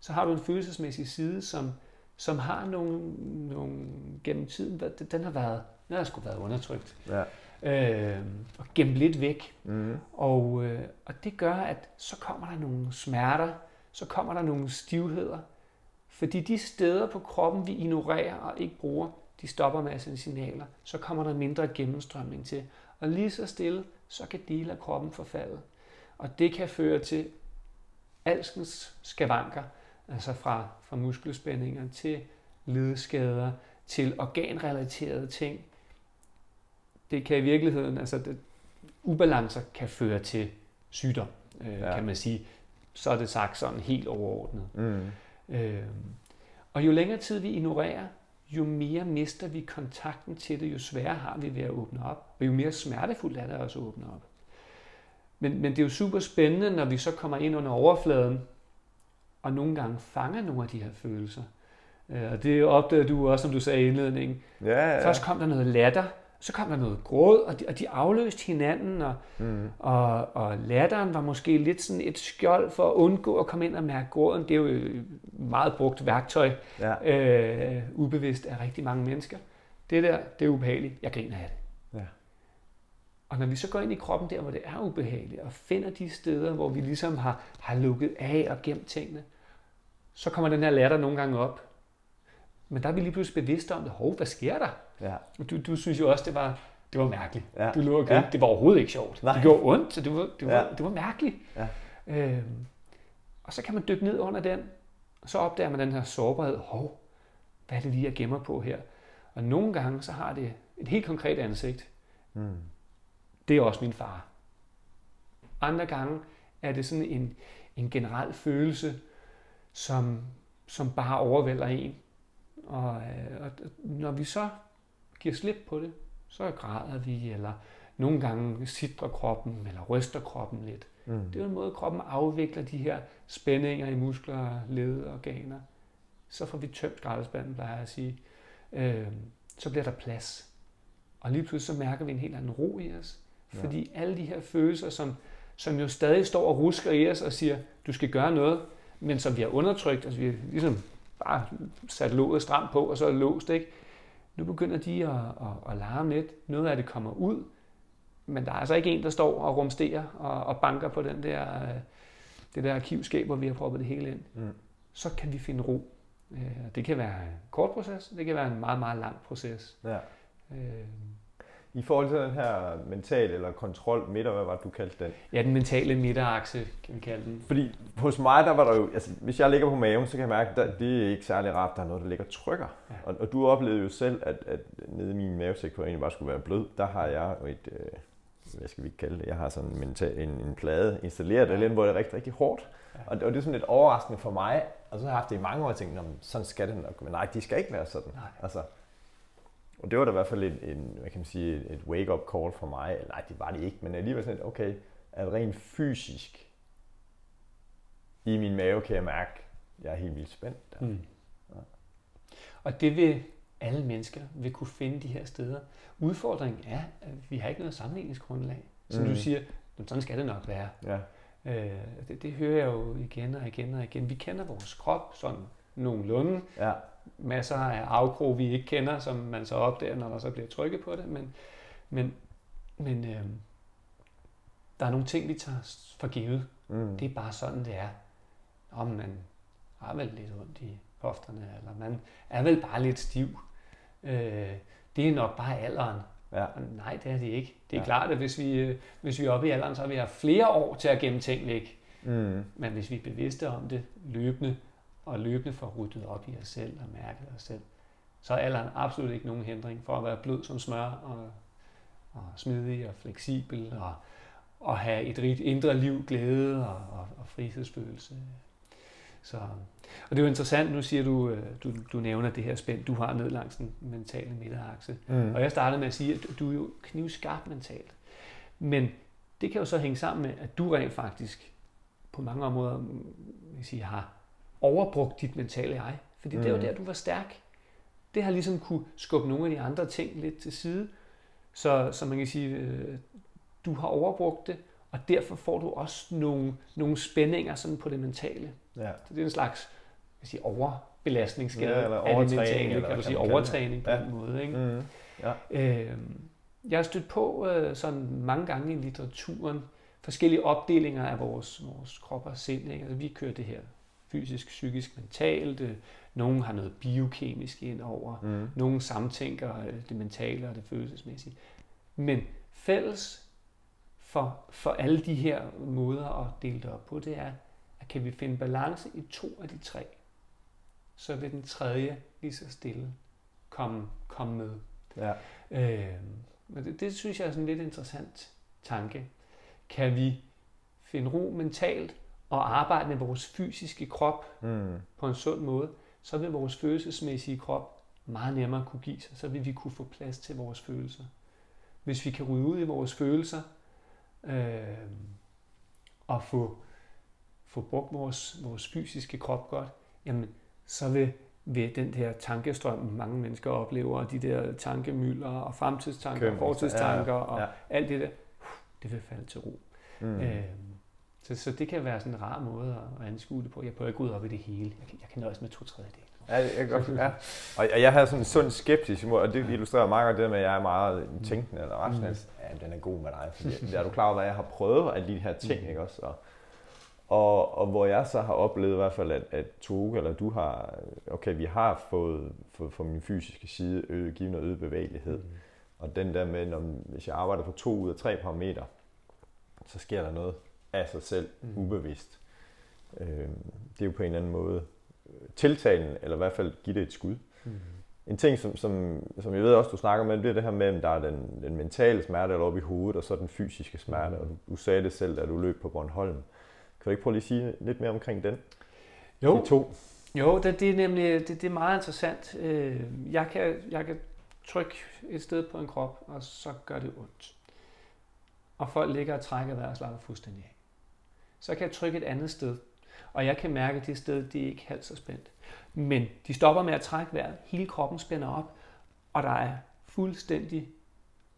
C: Så har du en følelsesmæssig side, som, som har nogle, nogle gennem tiden, den har været, den har sgu været undertrykt.
B: Ja.
C: Øh, og gemt lidt væk.
B: Mm.
C: Og, øh, og det gør, at så kommer der nogle smerter, så kommer der nogle stivheder. Fordi de steder på kroppen, vi ignorerer og ikke bruger, de stopper med at sende signaler. Så kommer der mindre gennemstrømning til. Og lige så stille, så kan dele af kroppen forfalde. Og det kan føre til alskens skavanker, altså fra, fra muskelspændinger til ledskader, til organrelaterede ting. Det kan i virkeligheden, altså det, ubalancer kan føre til sygdom, øh,
B: Ja.
C: kan man sige. Så er det sagt sådan helt overordnet.
B: Mm.
C: Øh, Og jo længere tid vi ignorerer, jo mere mister vi kontakten til det, jo sværere har vi ved at åbne op, og jo mere smertefuldt er det også at åbne op. Men, men det er jo super spændende, når vi så kommer ind under overfladen, og nogle gange fanger nogle af de her følelser. Øh, og det opdager du også, som du sagde i indledningen.
B: Ja, ja.
C: Først kom der noget latter, så kom der noget gråd, og de, og de afløste hinanden, og, mm. og, og latteren var måske lidt sådan et skjold for at undgå at komme ind og mærke gråden. Det er jo et meget brugt værktøj, ja. øh, ubevidst af rigtig mange mennesker. Det der, det er ubehageligt. Jeg griner af det. Og når vi så går ind i kroppen der, hvor det er ubehageligt, og finder de steder, hvor vi ligesom har, har lukket af og gemt tingene, så kommer den her latter nogle gange op. Men der er vi lige pludselig bevidste om det. Hov, hvad sker der? Ja. Du, du synes jo også, det var, det var mærkeligt. Ja. Du lå ja. Det var overhovedet ikke sjovt. Nej. Det gjorde ondt, så det var, det var, ja. det var mærkeligt. Ja. Øhm, og så kan man dykke ned under den, og så opdager man den her sårbarhed. Hov, hvad er det lige, jeg gemmer på her? Og nogle gange, så har det et helt konkret ansigt. Mm. Det er også min far. Andre gange er det sådan en, en generel følelse, som, som bare overvælder en. Og, øh, og når vi så giver slip på det, så græder vi, eller nogle gange sidder kroppen, eller ryster kroppen lidt. Mm. Det er en måde, kroppen afvikler de her spændinger i muskler, led og organer. Så får vi tømt skraldespanden, plejer jeg at sige. Øh, så bliver der plads. Og lige pludselig så mærker vi en helt anden ro i os. Ja. Fordi alle de her følelser, som, som jo stadig står og rusker i os og siger, du skal gøre noget, men som vi har undertrykt, altså vi har ligesom bare sat låget stramt på, og så er det låst, ikke? Nu begynder de at, at, at larme lidt. Noget af det kommer ud, men der er altså ikke en, der står og rumsterer og, og banker på den der, øh, det der arkivskab, hvor vi har proppet det hele ind. Mm. Så kan vi finde ro. Øh, det kan være en kort proces, det kan være en meget, meget lang proces. Ja.
B: Øh, i forhold til den her mental eller kontrol midter, hvad var det, du kaldte den?
C: Ja, den mentale midterakse, kan vi kalde den.
B: Fordi hos mig, der var der jo, altså hvis jeg ligger på maven, så kan jeg mærke, at det er ikke særlig rart, der er noget, der ligger trykker. Ja. Og, og, du oplevede jo selv, at, at nede i min mavesæk, hvor egentlig bare skulle være blød, der har jeg jo et, øh, hvad skal vi kalde det, jeg har sådan en, mental, en, en plade installeret, ja. eller hvor det er rigtig, rigtig hårdt. Ja. Og, og det er sådan lidt overraskende for mig, og så har jeg haft det i mange år, og tænkt, sådan skal det nok, men nej, de skal ikke være sådan. Nej. Altså, og det var da i hvert fald en, en hvad kan man sige, et wake-up call for mig. Nej, det var det ikke, men alligevel sådan, okay, at rent fysisk i min mave kan jeg mærke, at jeg er helt vildt spændt. Der. Mm. Ja.
C: Og det vil alle mennesker vil kunne finde de her steder. Udfordringen er, at vi har ikke noget sammenligningsgrundlag. Som mm. du siger, sådan skal det nok være. Ja. Øh, det, det hører jeg jo igen og igen og igen. Vi kender vores krop sådan nogenlunde. Ja masser af afkrog, vi ikke kender, som man så opdager, når der så bliver trykket på det. Men, men, men øh, der er nogle ting, vi tager for givet. Mm. Det er bare sådan, det er. Om man har vel lidt ondt i hofterne, eller man er vel bare lidt stiv. Øh, det er nok bare alderen. Ja. Nej, det er det ikke. Det er ja. klart, at hvis vi, øh, hvis vi er oppe i alderen, så har vi haft flere år til at gemme ting væk. Mm. Men hvis vi er bevidste om det løbende, og løbende får ryddet op i os selv og mærket os selv, så er alderen absolut ikke nogen hindring for at være blød som smør og, og smidig og fleksibel og, og have et rigt indre liv, glæde og, og, og frihedsfølelse. Så, og det er jo interessant, nu siger du, øh, du, du nævner det her spænd, du har ned langs den mentale midterakse. Mm. Og jeg startede med at sige, at du er jo knivskarp mentalt. Men det kan jo så hænge sammen med, at du rent faktisk på mange områder vil sige, har overbrugt dit mentale jeg. Fordi mm. det var der, du var stærk. Det har ligesom kunne skubbe nogle af de andre ting lidt til side. Så, så man kan sige, øh, du har overbrugt det, og derfor får du også nogle, nogle spændinger sådan på det mentale. Ja. Så det er en slags jeg sige, overbelastningsskade ja, eller overtræning, af det mentale, eller, kan du sige, overtræning på ja. den måde. Ikke? Mm. Ja. Øh, jeg har stødt på øh, sådan mange gange i litteraturen forskellige opdelinger af vores, vores krop og sind. Ikke? Altså, vi kører det her fysisk, psykisk, mentalt. Øh, nogle har noget biokemisk ind over. Mm. Nogle samtænker øh, det mentale og det følelsesmæssige. Men fælles for, for alle de her måder at dele det op på, det er, at kan vi finde balance i to af de tre, så vil den tredje lige så stille komme, komme med. Ja. Øh, men det, det synes jeg er sådan en lidt interessant tanke. Kan vi finde ro mentalt og arbejde med vores fysiske krop mm. på en sund måde, så vil vores følelsesmæssige krop meget nemmere kunne give sig. Så vil vi kunne få plads til vores følelser. Hvis vi kan rydde ud i vores følelser øh, og få, få brugt vores, vores fysiske krop godt, jamen, så vil, vil den der tankestrøm, mange mennesker oplever, og de der tankemylder og fremtidstanker og fortidstanker ja, ja. og alt det der, det vil falde til ro. Mm. Øh, så, så det kan være sådan en rar måde at, at anskue det på. Jeg prøver ikke ud op i det hele. Jeg kan, jeg kan nøjes med to tredjedel.
B: Ja, jeg, godt, ja. <laughs> Og jeg har sådan en sund skeptisk imod, og det illustrerer meget godt det med, at jeg er meget tænkende eller rationel. Mm. Ja, den er god med dig, fordi <laughs> er du klar over, hvad jeg har prøvet af de her ting, mm. ikke også? Og, og, og hvor jeg så har oplevet i hvert fald, at, at Toge eller du har, okay, vi har fået, fået fra min fysiske side øget, givet noget øget bevægelighed. Mm. Og den der med, når, hvis jeg arbejder på to ud af tre parametre, så sker der noget af sig selv, mm. ubevidst. Øh, det er jo på en eller anden måde tiltalen, eller i hvert fald give det et skud. Mm. En ting, som, som, som jeg ved også, du snakker med, det er det her med, at der er den, den mentale smerte eller oppe i hovedet, og så den fysiske smerte. Mm. Og du, du sagde det selv, da du løb på Bornholm. Kan du ikke prøve lige at sige lidt mere omkring den?
C: Jo, De to. jo det, det, er nemlig det, det er meget interessant. Øh, jeg kan, jeg kan trykke et sted på en krop, og så gør det ondt. Og folk ligger og trækker vejret og slapper fuldstændig. Så kan jeg trykke et andet sted, og jeg kan mærke, at det sted det er ikke halvt så spændt. Men de stopper med at trække vejret. Hele kroppen spænder op, og der er fuldstændig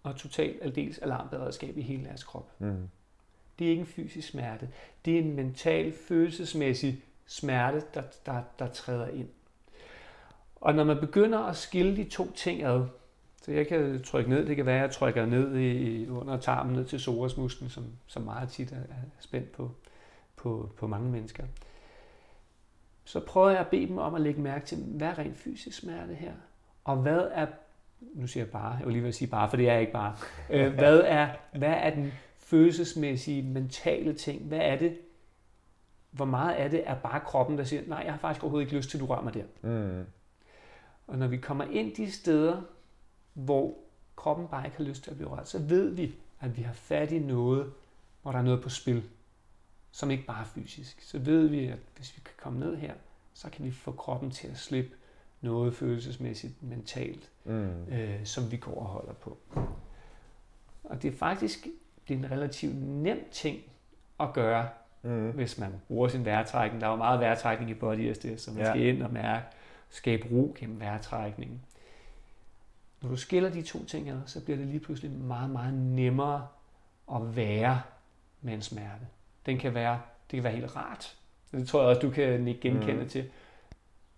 C: og totalt aldeles alarmberedskab i hele deres krop. Mm. Det er ikke en fysisk smerte. Det er en mental, følelsesmæssig smerte, der, der, der træder ind. Og når man begynder at skille de to ting ad, så jeg kan trykke ned, det kan være, at jeg trykker ned i, under tarmen ned til psoasmusklen, som, som meget tit er, er spændt på, på, på mange mennesker. Så prøver jeg at bede dem om at lægge mærke til, hvad er rent fysisk smerte her? Og hvad er, nu siger jeg bare, jeg vil lige vil sige bare, for det er ikke bare. Øh, <laughs> hvad, er, hvad er den følelsesmæssige, mentale ting? Hvad er det? Hvor meget af det er bare kroppen, der siger, nej, jeg har faktisk overhovedet ikke lyst til, at du rører mig der. Mm. Og når vi kommer ind de steder, hvor kroppen bare ikke har lyst til at blive rørt, så ved vi, at vi har fat i noget, hvor der er noget på spil som ikke bare er fysisk. Så ved vi, at hvis vi kan komme ned her, så kan vi få kroppen til at slippe noget følelsesmæssigt, mentalt, mm. øh, som vi går og holder på. Og det er faktisk det er en relativt nem ting at gøre, mm. hvis man bruger sin vejrtrækning. Der er jo meget vejrtrækning i body SDS, så man ja. skal ind og mærke, skabe ro gennem vejrtrækningen. Når du skiller de to ting ad, så bliver det lige pludselig meget, meget nemmere at være med en smerte den kan være, det kan være helt rart. Det tror jeg også, du kan ikke genkende mm. til.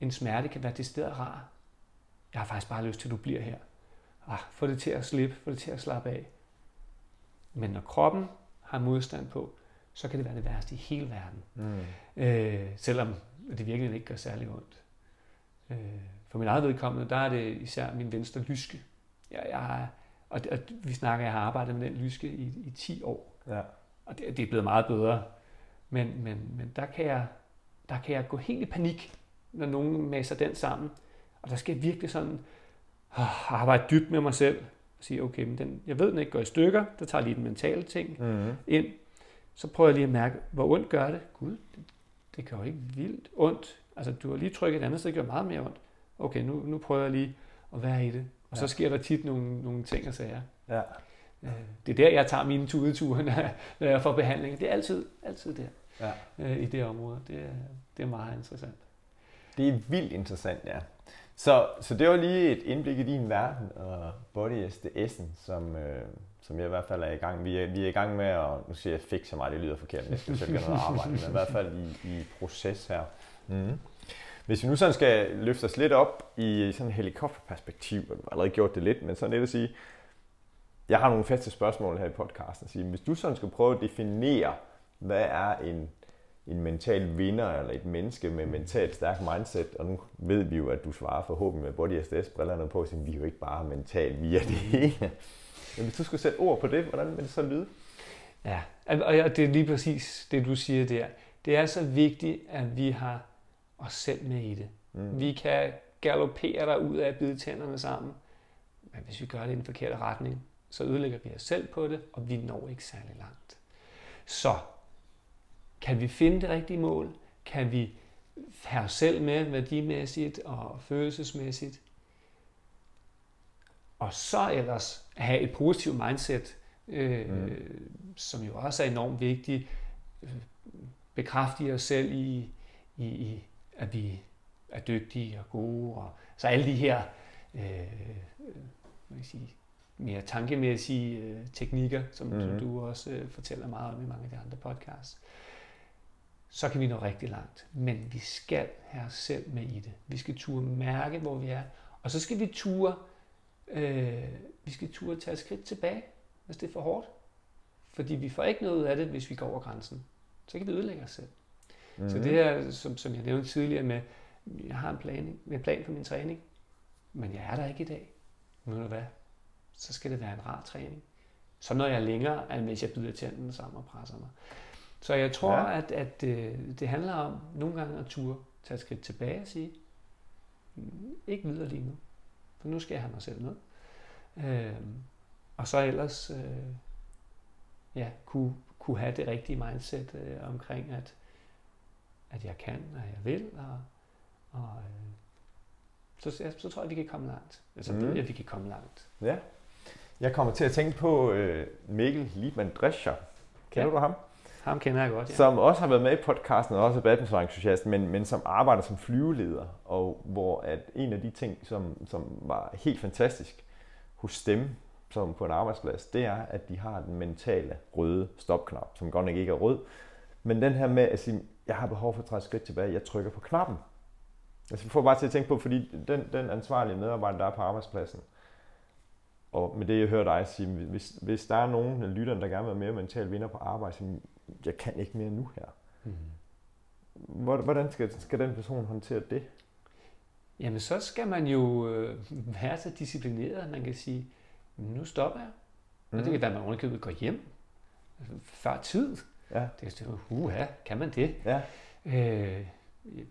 C: En smerte kan være decideret rar. Jeg har faktisk bare lyst til, at du bliver her. Ah, få det til at slippe, få det til at slappe af. Men når kroppen har modstand på, så kan det være det værste i hele verden. Mm. Øh, selvom det virkelig ikke gør særlig ondt. Øh, for min eget vedkommende, der er det især min venstre lyske. Jeg, jeg, og, og vi snakker, jeg har arbejdet med den lyske i, i 10 år. Ja. Og det, det er blevet meget bedre. Men, men, men der, kan jeg, der kan jeg gå helt i panik, når nogen masser den sammen. Og der skal jeg virkelig sådan øh, arbejde dybt med mig selv. Og sige, okay, men den, jeg ved, den ikke går i stykker. Der tager lige den mentale ting mm-hmm. ind. Så prøver jeg lige at mærke, hvor ondt gør det. Gud, det, det gør jo ikke vildt ondt. Altså, du har lige trykket et andet, så det gør meget mere ondt. Okay, nu, nu prøver jeg lige at være i det. Og ja. så sker der tit nogle, nogle ting og sager. Ja. Det er der, jeg tager mine tudeture, når jeg får behandling. Det er altid, altid der ja. Øh, i det område. Det er, det er meget interessant.
B: Det er vildt interessant, ja. Så, så det var lige et indblik i din verden og Body SDS'en, som, øh, som jeg i hvert fald er i gang. Vi er, vi er i gang med at, nu siger jeg fik så meget, det lyder forkert, men jeg skal selv gøre noget arbejde, men i hvert fald i, i proces her. Mm. Hvis vi nu sådan skal løfte os lidt op i sådan et helikopterperspektiv, og du har allerede gjort det lidt, men sådan lidt at sige, jeg har nogle faste spørgsmål her i podcasten. Sige, hvis du sådan skal prøve at definere, hvad er en, en mental vinder, eller et menneske med mentalt stærk mindset, og nu ved vi jo, at du svarer forhåbentlig med body SDS-brillerne på, at vi er jo ikke bare mentalt, vi er det hele. Men hvis du skulle sætte ord på det, hvordan vil det så lyde?
C: Ja, og det er lige præcis det, du siger der. Det er så vigtigt, at vi har os selv med i det. Mm. Vi kan galopere der ud af at bide tænderne sammen, men hvis vi gør det i den forkerte retning, så ødelægger vi os selv på det, og vi når ikke særlig langt. Så kan vi finde det rigtige mål? Kan vi have os selv med værdimæssigt og følelsesmæssigt. Og så ellers have et positivt mindset, øh, mm. som jo også er enormt vigtigt. Bekræfte os selv i, i, i, at vi er dygtige og gode. Og, så alle de her øh, hvad jeg sige, mere tankemæssige øh, teknikker, som, mm. som du også øh, fortæller meget om i mange af de andre podcasts, så kan vi nå rigtig langt. Men vi skal have os selv med i det. Vi skal turde mærke, hvor vi er. Og så skal vi ture, øh, vi skal ture tage et skridt tilbage, hvis det er for hårdt. Fordi vi får ikke noget af det, hvis vi går over grænsen. Så kan vi ødelægge os selv. Mm. Så det her, som, som jeg nævnte tidligere med, jeg har en plan, en plan for min træning, men jeg er der ikke i dag. Ved du hvad? Så skal det være en rar træning. Så når jeg længere, end hvis jeg byder tænden sammen og presser mig. Så jeg tror, ja. at, at det, øh, det handler om nogle gange at ture, tage et skridt tilbage og sige, mm, ikke videre lige nu, for nu skal jeg have mig selv med. Øh, og så ellers øh, ja, kunne, kunne have det rigtige mindset øh, omkring, at, at jeg kan, og jeg vil, og, og øh, så, så tror jeg, vi kan komme langt. Altså, mm. ved at vi kan komme langt.
B: Ja. Jeg kommer til at tænke på øh, Mikkel Liebmann Drescher. Kender ja. du ham?
C: Ham kender jeg godt, ja.
B: Som også har været med i podcasten, og også er badmintonentusiast, men, men som arbejder som flyveleder, og hvor at en af de ting, som, som var helt fantastisk hos dem, som på en arbejdsplads, det er, at de har den mentale røde stopknap, som godt nok ikke er rød, men den her med at sige, jeg har behov for at træde skridt tilbage, jeg trykker på knappen. Altså, jeg får bare til at tænke på, fordi den, den ansvarlige medarbejder, der er på arbejdspladsen, og med det, jeg hører dig sige, hvis, hvis der er nogen af lytterne, der gerne vil være mere mentalt vinder på arbejde, så jeg kan ikke mere nu her. Mm. Hvordan skal, skal den person håndtere det?
C: Jamen, så skal man jo øh, være så disciplineret, at man kan sige, nu stopper jeg. Mm. Og det kan være, at man underkøbet går hjem før tid. Ja. Det er jo, uha, kan man det? Ja. Øh,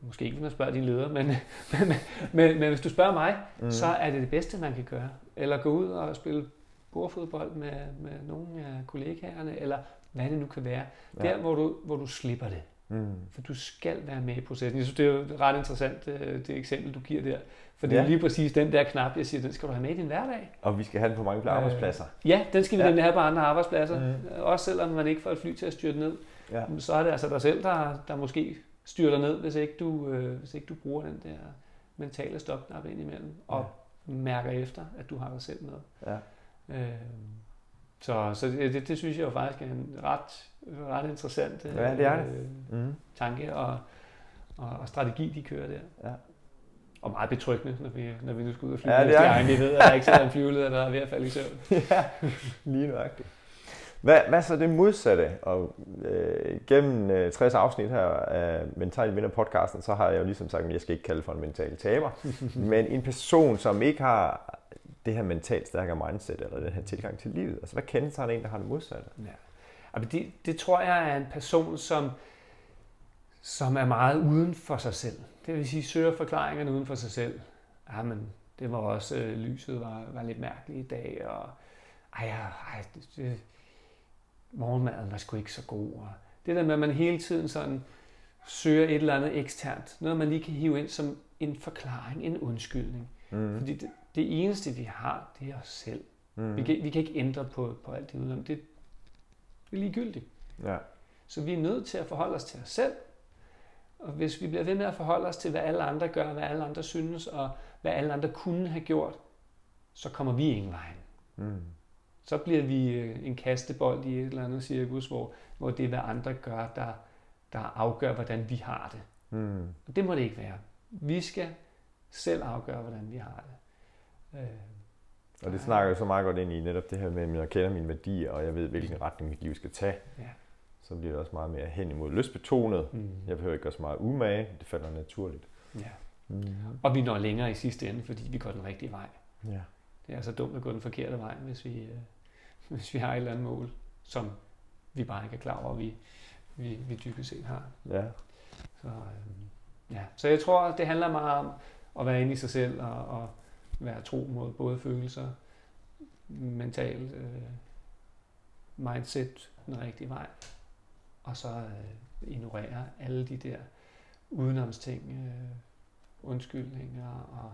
C: måske ikke, hvis man spørger din leder, men, men, men, men hvis du spørger mig, mm. så er det det bedste, man kan gøre. Eller gå ud og spille bordfodbold med, med nogle af kollegaerne, eller hvad det nu kan være. Ja. Der, hvor du, hvor du slipper det. Mm. For du skal være med i processen. Jeg synes, det er jo ret interessant, øh, det eksempel, du giver der. For det ja. er lige præcis den der knap, jeg siger, den skal du have med i din hverdag.
B: Og vi skal have den på mange arbejdspladser.
C: Øh, ja, den skal vi ja. nemlig have på andre arbejdspladser. Mm. Også selvom man ikke får et fly til at styrte ned. Ja. Så er det altså dig selv, der, der måske styrter ned, hvis ikke du, øh, hvis ikke du bruger den der mentale stopknap ind imellem, og ja. mærker efter, at du har dig selv med. Ja. Øh, så så det, det synes jeg jo faktisk er en ret, ret interessant
B: øh, ja, det er det.
C: Mm. tanke og, og, og strategi, de kører der. Ja. Og meget betryggende, når vi, når vi nu skal ud og flyve. Ja, det er. Vi ved, at der ikke sidder en <laughs> flyveleder, der er ved at falde i søvn.
B: ja, lige nøjagtigt. Hvad, hvad så det modsatte? Og øh, gennem øh, 60 afsnit her af Mental Vinder podcasten, så har jeg jo ligesom sagt, at jeg skal ikke kalde for en mental taber, <laughs> men en person, som ikke har det her mentalt stærkere mindset, eller den her tilgang til livet. Altså, hvad kendetegner en, der har det modsatte? Ja.
C: Altså, det, det tror jeg er en person, som, som er meget uden for sig selv. Det vil sige, søger forklaringerne uden for sig selv. Ja, men det var også, øh, lyset var, var lidt mærkeligt i dag, og ej, ej det, det, morgenmaden var sgu ikke så god. Og det der med, at man hele tiden sådan søger et eller andet eksternt, noget man lige kan hive ind som en forklaring, en undskyldning. Mm. Fordi det, det eneste, vi har, det er os selv. Mm. Vi, kan, vi kan ikke ændre på, på alt det udenom. Det, det er ligegyldigt. Ja. Så vi er nødt til at forholde os til os selv. Og hvis vi bliver ved med at forholde os til, hvad alle andre gør, hvad alle andre synes, og hvad alle andre kunne have gjort, så kommer vi ingen vejen. Mm så bliver vi øh, en kastebold i et eller andet cirkus, hvor, hvor det er, hvad andre gør, der, der afgør, hvordan vi har det. Mm. Og det må det ikke være. Vi skal selv afgøre, hvordan vi har det. Øh,
B: og det snakker jo så meget godt ind i netop det her med, at jeg kender mine værdier, og jeg ved, hvilken retning mit liv skal tage. Ja. Så bliver det også meget mere hen imod lystbetonet. Mm. Jeg behøver ikke gøre så meget umage. Det falder naturligt. Ja.
C: Mm. Og vi når længere i sidste ende, fordi vi går den rigtige vej. Ja. Det er så dumt at gå den forkerte vej, hvis vi, øh, hvis vi har et eller andet mål, som vi bare ikke er klar over, vi, vi, vi dybest set har. Ja. Så, øhm, ja. så jeg tror, det handler meget om at være inde i sig selv og, og være tro mod både følelser, mental øh, mindset den rigtige vej, og så øh, ignorere alle de der udenomsting, øh, undskyldninger og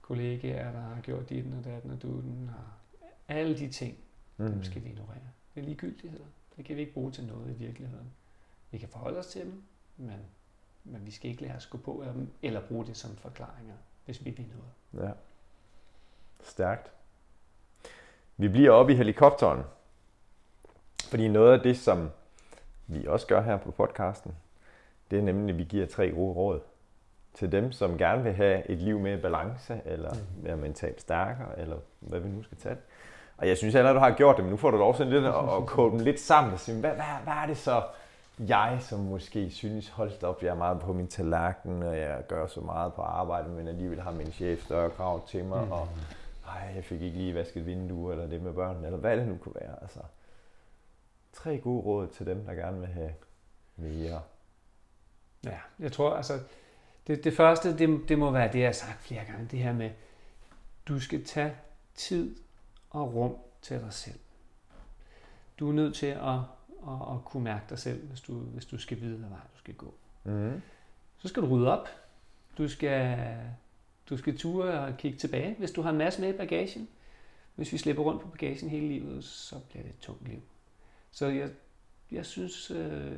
C: kollegaer, der har gjort dit og datten og dutten, og alle de ting, mm. dem skal vi ignorere. Det er ligegyldigheder. Det kan vi ikke bruge til noget i virkeligheden. Vi kan forholde os til dem, men, men vi skal ikke lade os gå på af dem, eller bruge det som forklaringer, hvis vi vil noget.
B: Ja. Stærkt. Vi bliver oppe i helikopteren. Fordi noget af det, som vi også gør her på podcasten, det er nemlig, at vi giver tre gode råd til dem, som gerne vil have et liv med balance, eller mm. være mentalt stærkere, eller hvad vi nu skal tage. Og jeg synes allerede, du har gjort det, men nu får du lov sådan lidt at, kode dem lidt sammen og sige, hvad, hvad, hvad er det så, jeg som måske synes, holdt op, jeg er meget på min tallerken, og jeg gør så meget på arbejde, men alligevel har min chef større krav til mig, mm. og ej, jeg fik ikke lige vasket vinduer, eller det med børnene, eller hvad det nu kunne være. Altså, tre gode råd til dem, der gerne vil have mere.
C: Ja, jeg tror, altså, det, det første, det, det må være det, jeg har sagt flere gange, det her med, du skal tage tid og rum til dig selv. Du er nødt til at, at, at kunne mærke dig selv, hvis du, hvis du skal vide, hvad vej du skal gå. Mm. Så skal du rydde op. Du skal, du skal ture og kigge tilbage, hvis du har en masse med i bagagen. Hvis vi slipper rundt på bagagen hele livet, så bliver det et tungt liv. Så jeg, jeg synes, øh,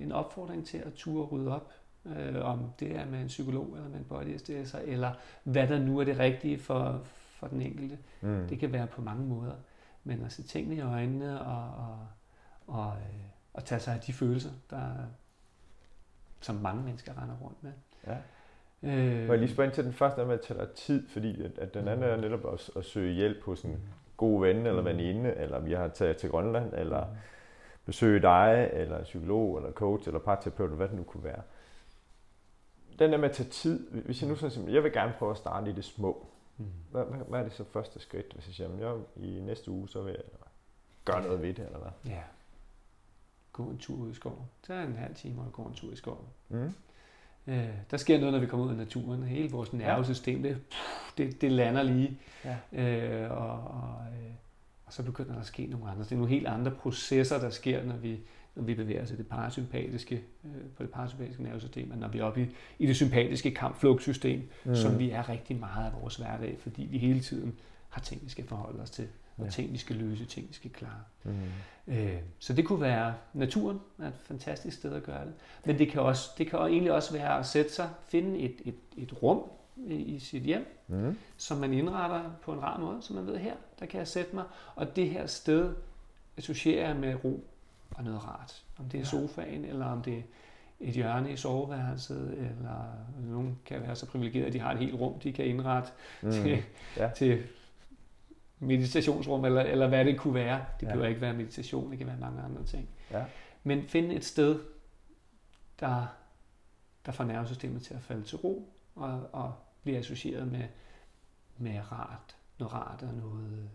C: en opfordring til at ture og rydde op, øh, om det er med en psykolog eller med en body eller hvad der nu er det rigtige for, for den enkelte. Mm. Det kan være på mange måder. Men at se tingene i øjnene og, og, og, øh, og tage sig af de følelser, der, som mange mennesker render rundt med. Ja.
B: Øh, Må jeg lige spørge ind til den første, med at tage dig tid, fordi at, at den anden er netop at, at søge hjælp hos en god ven eller mm. veninde, eller vi har taget til Grønland, eller mm. besøge dig, eller psykolog, eller coach, eller parterapeut, eller hvad det nu kunne være. Den der med at tage tid, hvis jeg nu sådan, jeg vil gerne prøve at starte i det små. Mm. Hvad, hvad, hvad er det så første skridt, hvis jeg siger, jamen, jeg, i næste uge, så vil jeg gøre noget ved det, eller hvad?
C: Ja. Gå en tur ud i skoven. Tag en halv time og gå en tur i skoven. Mm. Øh, der sker noget, når vi kommer ud i naturen. Hele vores nervesystem, det, det, det lander lige. Ja. Øh, og, og, øh, og så begynder der at ske nogle andre. Det er nogle helt andre processer, der sker, når vi, når vi bevæger os i det parasympatiske, øh, på det parasympatiske nervesystem, og når vi er oppe i, i det sympatiske kampflugtsystem, mm. som vi er rigtig meget af vores hverdag, fordi vi hele tiden har ting, vi skal forholde os til, og ja. ting, vi skal løse, ting, vi skal klare. Mm. Øh, så det kunne være naturen, er et fantastisk sted at gøre det. Men det kan, også, det kan egentlig også være at sætte sig, finde et, et, et rum i, sit hjem, mm. som man indretter på en rar måde, så man ved, her, der kan jeg sætte mig, og det her sted associerer jeg med ro og noget rart. Om det er sofaen, eller om det er et hjørne i soveværelset, eller nogen kan være så privilegerede, at de har et helt rum, de kan indrette mm. til, ja. til meditationsrum, eller, eller hvad det kunne være. Det ja. behøver ikke være meditation, det kan være mange andre ting. Ja. Men finde et sted, der, der får nervesystemet til at falde til ro, og, og bliver associeret med, med rart, noget rart og noget,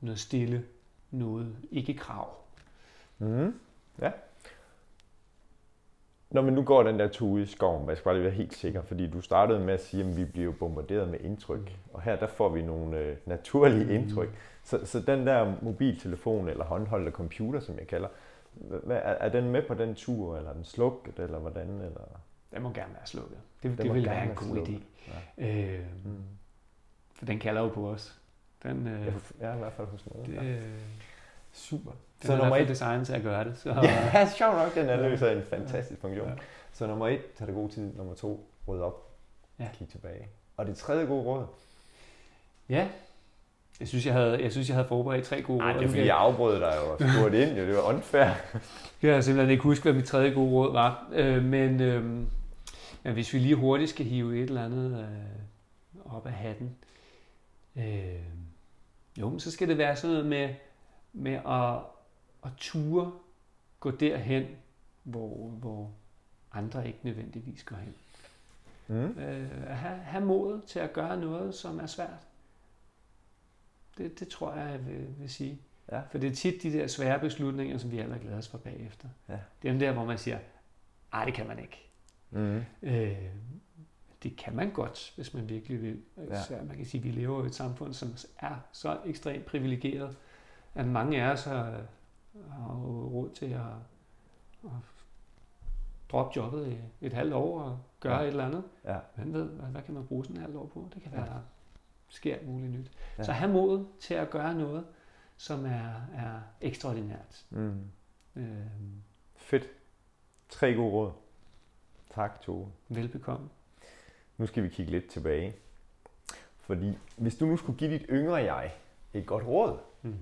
C: noget stille, noget ikke krav.
B: Mm. Ja. Når man nu går den der tur i skoven, jeg skal bare lige være helt sikker, fordi du startede med at sige, at vi bliver bombarderet med indtryk, mm. og her der får vi nogle øh, naturlige mm. indtryk. Så, så den der mobiltelefon eller håndholdte computer, som jeg kalder, hvad, er, er den med på den tur, eller er den slukket, eller hvordan? Eller?
C: Den må gerne være slukket. Det, det vil være en god idé. Ja. Øh, mm. For den kalder jo på os. Den,
B: øh, ja, i hvert fald hos noget. Det, ja.
C: Super. Det så nummer et design til at gøre det. Så...
B: ja, <laughs> sjovt nok, den er løser en fantastisk funktion. Ja. Så nummer et, tag det god tid. Nummer to, ryd op. Ja. Kig tilbage. Og det tredje gode råd?
C: Ja, jeg synes, jeg havde, jeg synes, jeg havde forberedt tre gode
B: råd. Nej, det er fordi, jeg afbrød dig og spurgte ind. Jo. Det var unfair. <laughs>
C: jeg kan simpelthen ikke huske, hvad mit tredje gode råd var. Øh, men, øh, men hvis vi lige hurtigt skal hive et eller andet øh, op af hatten. Øh, jo, så skal det være sådan noget med med at, at ture gå derhen, hvor, hvor andre ikke nødvendigvis går hen. Mm. Øh, at have, have mod til at gøre noget, som er svært. Det, det tror jeg, jeg vil, vil sige. Ja. For det er tit de der svære beslutninger, som vi alle er glade for bagefter. Ja. Det er den der, hvor man siger, nej, det kan man ikke. Mm. Øh, det kan man godt, hvis man virkelig vil. Ja. Så man kan sige, at vi lever i et samfund, som er så ekstremt privilegeret, at mange af os har, har råd til at, at droppe jobbet i et halvt år og gøre
B: Ja.
C: et eller andet.
B: Ja.
C: Hvem ved, hvad, hvad kan man bruge sådan et halvt år på? Det kan være,
B: Ja.
C: der sker muligt nyt.
B: Ja.
C: Så have mod til at gøre noget, som er, er ekstraordinært.
B: Mm.
C: Øhm,
B: Fedt. Tre gode råd. Tak, Tove.
C: velbekomme.
B: Nu skal vi kigge lidt tilbage. Fordi hvis du nu skulle give dit yngre jeg et godt råd,
C: Mm.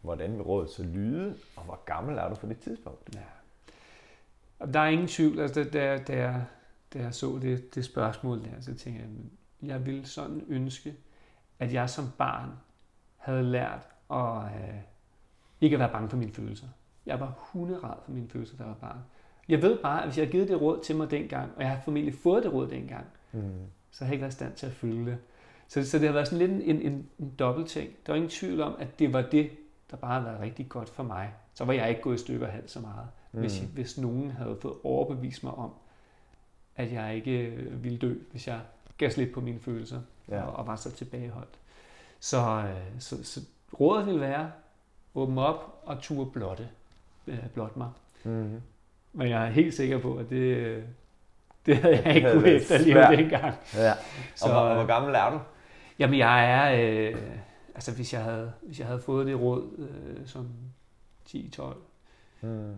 B: Hvordan vil rådet så lyde, og hvor gammel er du på det tidspunkt?
C: Ja. Og der er ingen tvivl, altså da, da, jeg, da jeg så det, det spørgsmål der, så tænkte jeg, "Men jeg ville sådan ønske, at jeg som barn havde lært at øh, ikke at være bange for mine følelser. Jeg var hunderad for mine følelser, jeg var barn. Jeg ved bare, at hvis jeg havde givet det råd til mig dengang, og jeg har formentlig fået det råd dengang,
B: Mm.
C: så har jeg ikke været i stand til at følge det. Så, så det har været sådan lidt en, en, en dobbelt ting. Der var ingen tvivl om, at det var det, der bare havde været rigtig godt for mig. Så var jeg ikke gået i stykker halvt så meget, mm. hvis, hvis nogen havde fået overbevist mig om, at jeg ikke øh, ville dø, hvis jeg gav slip på mine følelser
B: Ja.
C: og, og var så tilbageholdt. Så, øh, så, så rådet ville være, åbne op og turde blotte, øh, blot mig.
B: Mm.
C: Men jeg er helt sikker på, at det, øh, det havde jeg ikke kunne efterleve dengang.
B: Ja.
C: Så,
B: og, hvor, og hvor gammel er du?
C: Jamen, jeg er... Øh, altså, hvis jeg, havde, hvis jeg havde fået det råd øh, som 10-12,
B: Mm.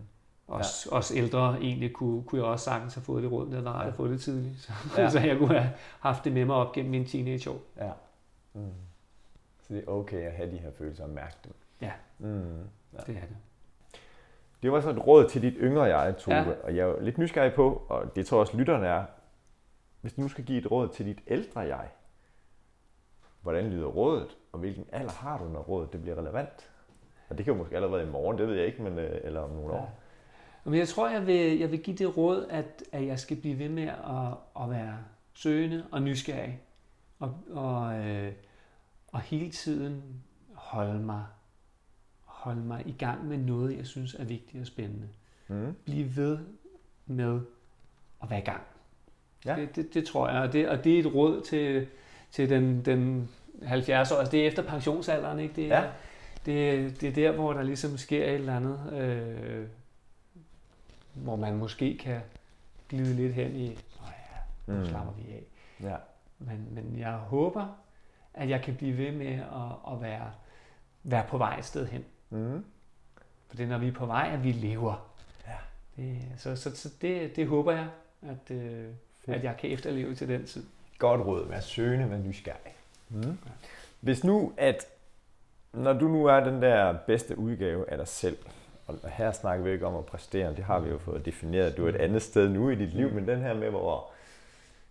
C: også, ja. også ældre egentlig, kunne, kunne jeg også sagtens have fået det råd. Det var rart
B: Ja.
C: at få det tidligt. <laughs> Så,
B: Ja.
C: så jeg kunne have haft det med mig op gennem mine teenageår.
B: Ja. Mm. Så det er okay at have de her følelser og mærke dem.
C: Ja.
B: Mm.
C: Ja. Det er det.
B: Det var så et råd til dit yngre jeg, Tove. Ja.
C: Ja.
B: Og jeg er jo lidt nysgerrig på, og det tror jeg også lytterne er, hvis du nu skal give et råd til dit ældre jeg, hvordan lyder rådet, og hvilken alder har du, når rådet det bliver relevant? Og det kan jo måske allerede i morgen, det ved jeg ikke, men, øh, eller om nogle år.
C: Men jeg tror, jeg vil, jeg vil give det råd, at, at jeg skal blive ved med at, at være søgende og nysgerrig. Og, og, øh, og hele tiden holde mig, holde mig i gang med noget, jeg synes er vigtigt og spændende.
B: Mm.
C: Blive ved med at være i gang.
B: Ja.
C: Det, det, det tror jeg, og det, og det er et råd til, til den, den 70 år. Altså det er efter pensionsalderen, ikke? Det, er,
B: Ja.
C: det, det er der, hvor der ligesom sker et eller andet, øh, hvor man måske kan glide lidt hen i, Nå ja, nu
B: Mm.
C: slapper vi af.
B: Ja.
C: Men, men jeg håber, at jeg kan blive ved med at, at være, være på vej et sted hen.
B: Mm.
C: For det er, når vi er på vej, at vi lever.
B: Ja.
C: Det, så så, så det, det håber jeg, at, øh, at jeg kan efterleve til den tid.
B: Godt råd. Vær søgende, vær nysgerrig. Mm. Hvis nu, at når du nu er den der bedste udgave af dig selv, og her snakker vi ikke om at præstere, det har vi jo fået defineret, du er et andet sted nu i dit liv, men den her med, hvor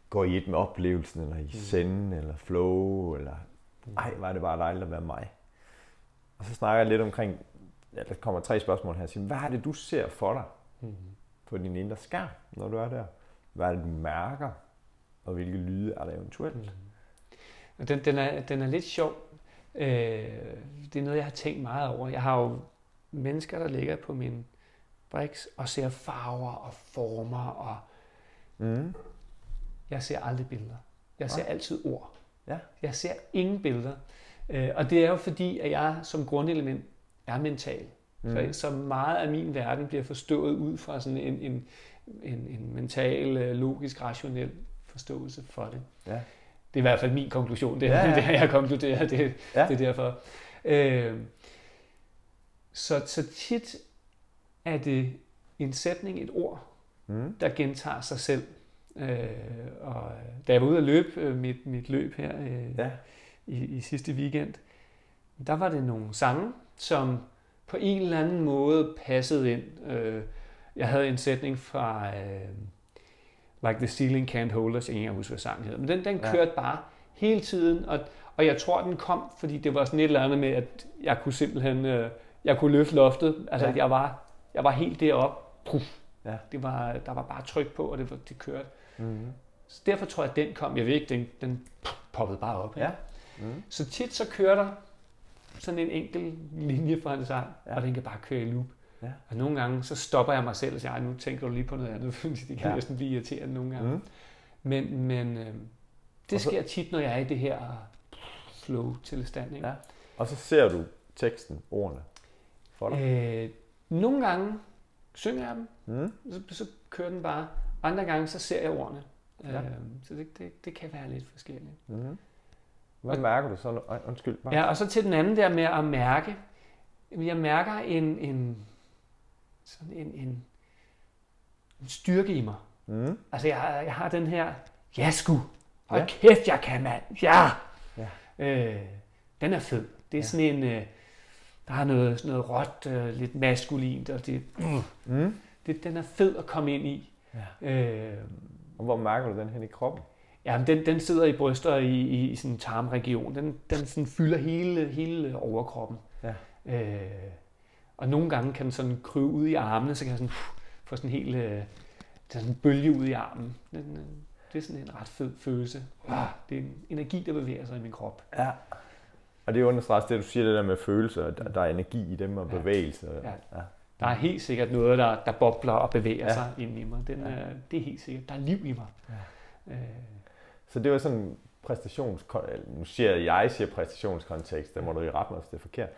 B: går i et med oplevelsen, eller i senden, eller flow, eller ej, var det bare dejligt at være mig. Og så snakker jeg lidt omkring, ja, der kommer tre spørgsmål her, hvad er det, du ser for dig
C: Mm.
B: på din indre skærm, når du er der? Hvad er det, du mærker, og hvilke lyde er der eventuelt?
C: Og den, den, er, den er lidt sjov. Øh, det er noget, jeg har tænkt meget over. Jeg har jo mennesker, der ligger på min briks og ser farver og former, og
B: Mm.
C: jeg ser aldrig billeder. Jeg ser
B: Nej.
C: altid ord.
B: Ja.
C: Jeg ser ingen billeder. Øh, og det er jo fordi, at jeg som grundelement er mental. Mm. Så, så meget af min verden bliver forstået ud fra sådan en, en, en, en mental, øh, logisk, rationel forståelse for det.
B: Ja.
C: Det er i hvert fald min konklusion. Det,
B: Ja,
C: ja,
B: ja.
C: ja. det har jeg konkluderet. Det,
B: Ja.
C: ja. det er derfor. Øh, så, så tit er det en sætning, et ord,
B: Mm.
C: der gentager sig selv. Øh, og da jeg var ude at løbe øh, mit, mit løb her øh,
B: Ja.
C: i, i sidste weekend, der var det nogle sange, som på en eller anden måde passede ind. Øh, jeg havde en sætning fra øh, Like the Ceiling Can't Hold Us, jeg kan ikke engang huske, hvad sangen hedder, men den, den
B: Ja.
C: kørte bare hele tiden, og, og jeg tror, den kom, fordi det var sådan et eller andet med, at jeg kunne simpelthen, øh, jeg kunne løfte loftet, altså
B: Ja.
C: jeg, var, jeg var helt deroppe, Puff.
B: Ja.
C: Det var, der var bare tryk på, og det, var, det kørte.
B: Mm.
C: Så derfor tror jeg, at den kom. Jeg ved ikke, den, den poppede bare op.
B: Ja. Mm.
C: Så tit så kører der sådan en enkelt linje fra en sang,
B: ja.
C: og den kan bare køre i loop.
B: Ja.
C: Og nogle gange, så stopper jeg mig selv og siger, "Ej, nu tænker du lige på noget andet, <laughs> fordi det kan
B: Ja.
C: næsten blive irriterende nogle gange.
B: Mm.
C: Men, men øh, det
B: så-
C: sker tit, når jeg er i det her flow-tilstand. Ikke?
B: Ja. Og så ser du teksten, ordene for dig.
C: Øh, nogle gange, synger jeg dem,
B: Mm.
C: så, så kører den bare. Andre gange, så ser jeg ordene.
B: Ja.
C: Øhm, så det, det, det kan være lidt forskelligt.
B: Mm. Hvad mærker du så? undskyld. Bare.
C: Ja, og så til den anden der med at mærke. Jeg mærker en, en, sådan en, en, en styrke i mig.
B: Mm.
C: Altså, jeg, har- jeg har den her, ja sgu, hold
B: Ja.
C: kæft, jeg kan, mand. Ja.
B: Ja.
C: Øh, den er fed. Det er
B: Ja.
C: sådan en, øh, der har noget, sådan noget råt, øh, lidt maskulint, og det,
B: Mm.
C: det, den er fed at komme ind i.
B: Ja.
C: Øh,
B: Og hvor mærker du den hen i kroppen?
C: Ja, den, den sidder i bryster i, i, i sådan en tarmregion. Den, den sådan fylder hele, hele overkroppen.
B: Ja.
C: Øh, og nogle gange kan den sådan kryve ud i armene, så kan jeg sådan, uh, få sådan en helt øh, det er sådan en bølge ud i armen. Den, øh, det er sådan en ret fed følelse. Wow, det er en energi, der bevæger sig i min krop.
B: Ja. Og det understreger det, du siger, det der med følelser, at der, der er energi i dem og bevægelse.
C: Ja.
B: ja.
C: Der er helt sikkert noget, der, der bobler og bevæger
B: Ja.
C: sig ind i mig. Den,
B: Ja.
C: ja. det er helt sikkert. Der er liv i mig.
B: Ja.
C: Øh,
B: Så det var sådan en præstations... Nu siger jeg, jeg siger præstationskontekst, der må du jo rette mig, hvis det er forkert.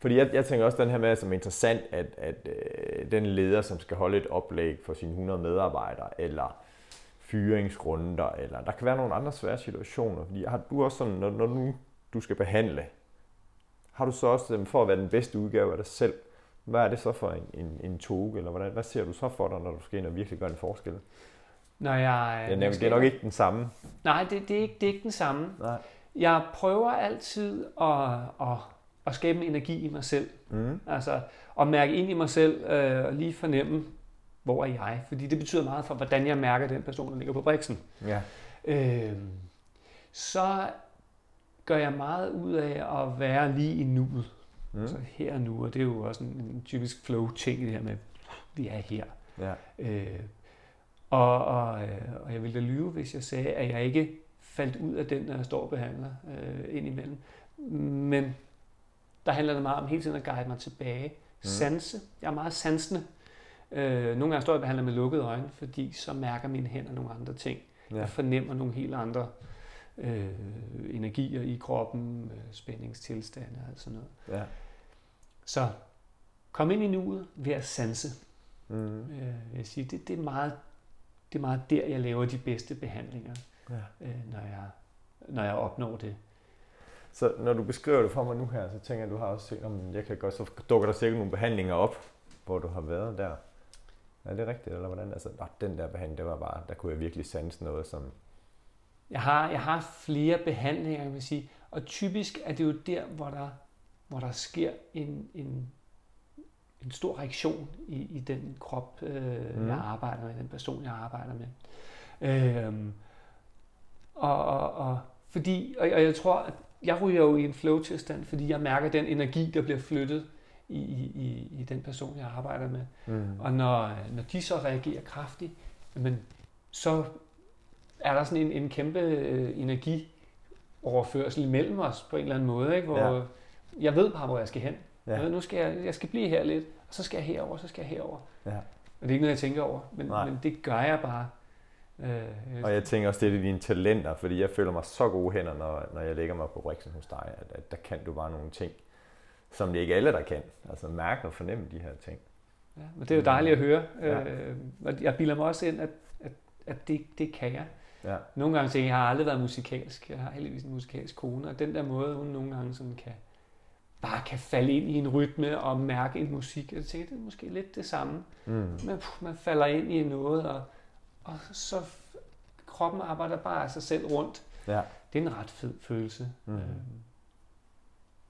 B: Fordi jeg, jeg tænker også den her med som interessant, at, at øh, den leder, som skal holde et oplæg for sine 100 medarbejdere, eller fyringsrunder, eller der kan være nogle andre svære situationer. Fordi har du også sådan, når, når nu du skal behandle, har du så også, øh, for at være den bedste udgave af dig selv, hvad er det så for en, en, en toge, eller hvordan, hvad ser du så for dig, når du skal ind og virkelig gøre en forskel?
C: når jeg,
B: Det er, nemt, det er nok ikke den samme.
C: Nej, det, det, er ikke, det er ikke den samme.
B: Nej.
C: Jeg prøver altid at, at, at skabe en energi i mig selv.
B: Mm.
C: Altså at mærke ind i mig selv øh, og lige fornemme, hvor er jeg? Fordi det betyder meget for, hvordan jeg mærker den person, der ligger på briksen.
B: Ja.
C: Øh, så gør jeg meget ud af at være lige i nuet.
B: Mm.
C: Altså her og nu, og det er jo også en, en typisk flow-ting, det her med, vi er her.
B: Ja.
C: Øh, og, og, øh, og jeg ville da lyve, hvis jeg sagde, at jeg ikke faldt ud af den, når jeg står og behandler øh, indimellem. Men der handler det meget om hele tiden at guide mig tilbage.
B: Mm.
C: Sanse. Jeg er meget sansende. Øh, nogle gange står jeg og behandler med lukkede øjne, fordi så mærker mine hænder nogle andre ting.
B: Ja.
C: Jeg fornemmer nogle helt andre øh, energier i kroppen, øh, spændingstilstande og alt sådan noget.
B: Ja.
C: Så kom ind i nuet ved at sanse.
B: Mm.
C: Øh, vil jeg sige. Det, det, er meget, det er meget der, jeg laver de bedste behandlinger,
B: Ja.
C: øh, når, jeg, når jeg opnår det.
B: Så når du beskriver det for mig nu her, så tænker jeg, at du har også set, om jeg kan godt, så dukker der sikkert nogle behandlinger op, hvor du har været der. Er det rigtigt, eller hvordan? Altså, nå, den der behandling, det var bare, der kunne jeg virkelig sanse noget, som...
C: Jeg har, jeg har flere behandlinger, kan man sige, og typisk er det jo der, hvor der, hvor der sker en, en, en stor reaktion i, i den krop, øh, mm. jeg arbejder med, den person, jeg arbejder med. Øhm, og, og, og, fordi, og, og jeg tror, at jeg ryger jo i en flow-tilstand, fordi jeg mærker den energi, der bliver flyttet i, i, i, den person, jeg arbejder med.
B: Mm.
C: Og når, når de så reagerer kraftigt, men så er der sådan en, en kæmpe øh, energioverførsel imellem os på en eller anden måde, ikke? hvor
B: Ja.
C: jeg ved bare, hvor jeg skal hen.
B: Ja.
C: Nu skal jeg, jeg skal blive her lidt, og så skal jeg herover, så skal jeg herover.
B: Ja.
C: Og det er ikke noget, jeg tænker over, men,
B: Nej.
C: men det gør jeg bare. Øh,
B: Og jeg tænker også, det er dine talenter, fordi jeg føler mig så gode hænder, når, når jeg lægger mig på Brixen hos dig, at, at der kan du bare nogle ting, som det ikke alle, der kan. Altså mærke og fornemme de her ting.
C: Ja, men det er jo dejligt at høre.
B: Ja.
C: Øh, og jeg bilder mig også ind, at, at, at det, det kan jeg.
B: Ja.
C: Nogle gange tænker jeg, jeg har aldrig været musikalsk. Jeg har heldigvis en musikalsk kone, og den der måde, hun nogle gange sådan kan, bare kan falde ind i en rytme og mærke en musik. Jeg tænker, det er måske lidt det samme.
B: Mm.
C: Puh, man falder ind i noget, og, og så kroppen arbejder bare af sig selv rundt.
B: Ja.
C: Det er en ret fed følelse. Øhm,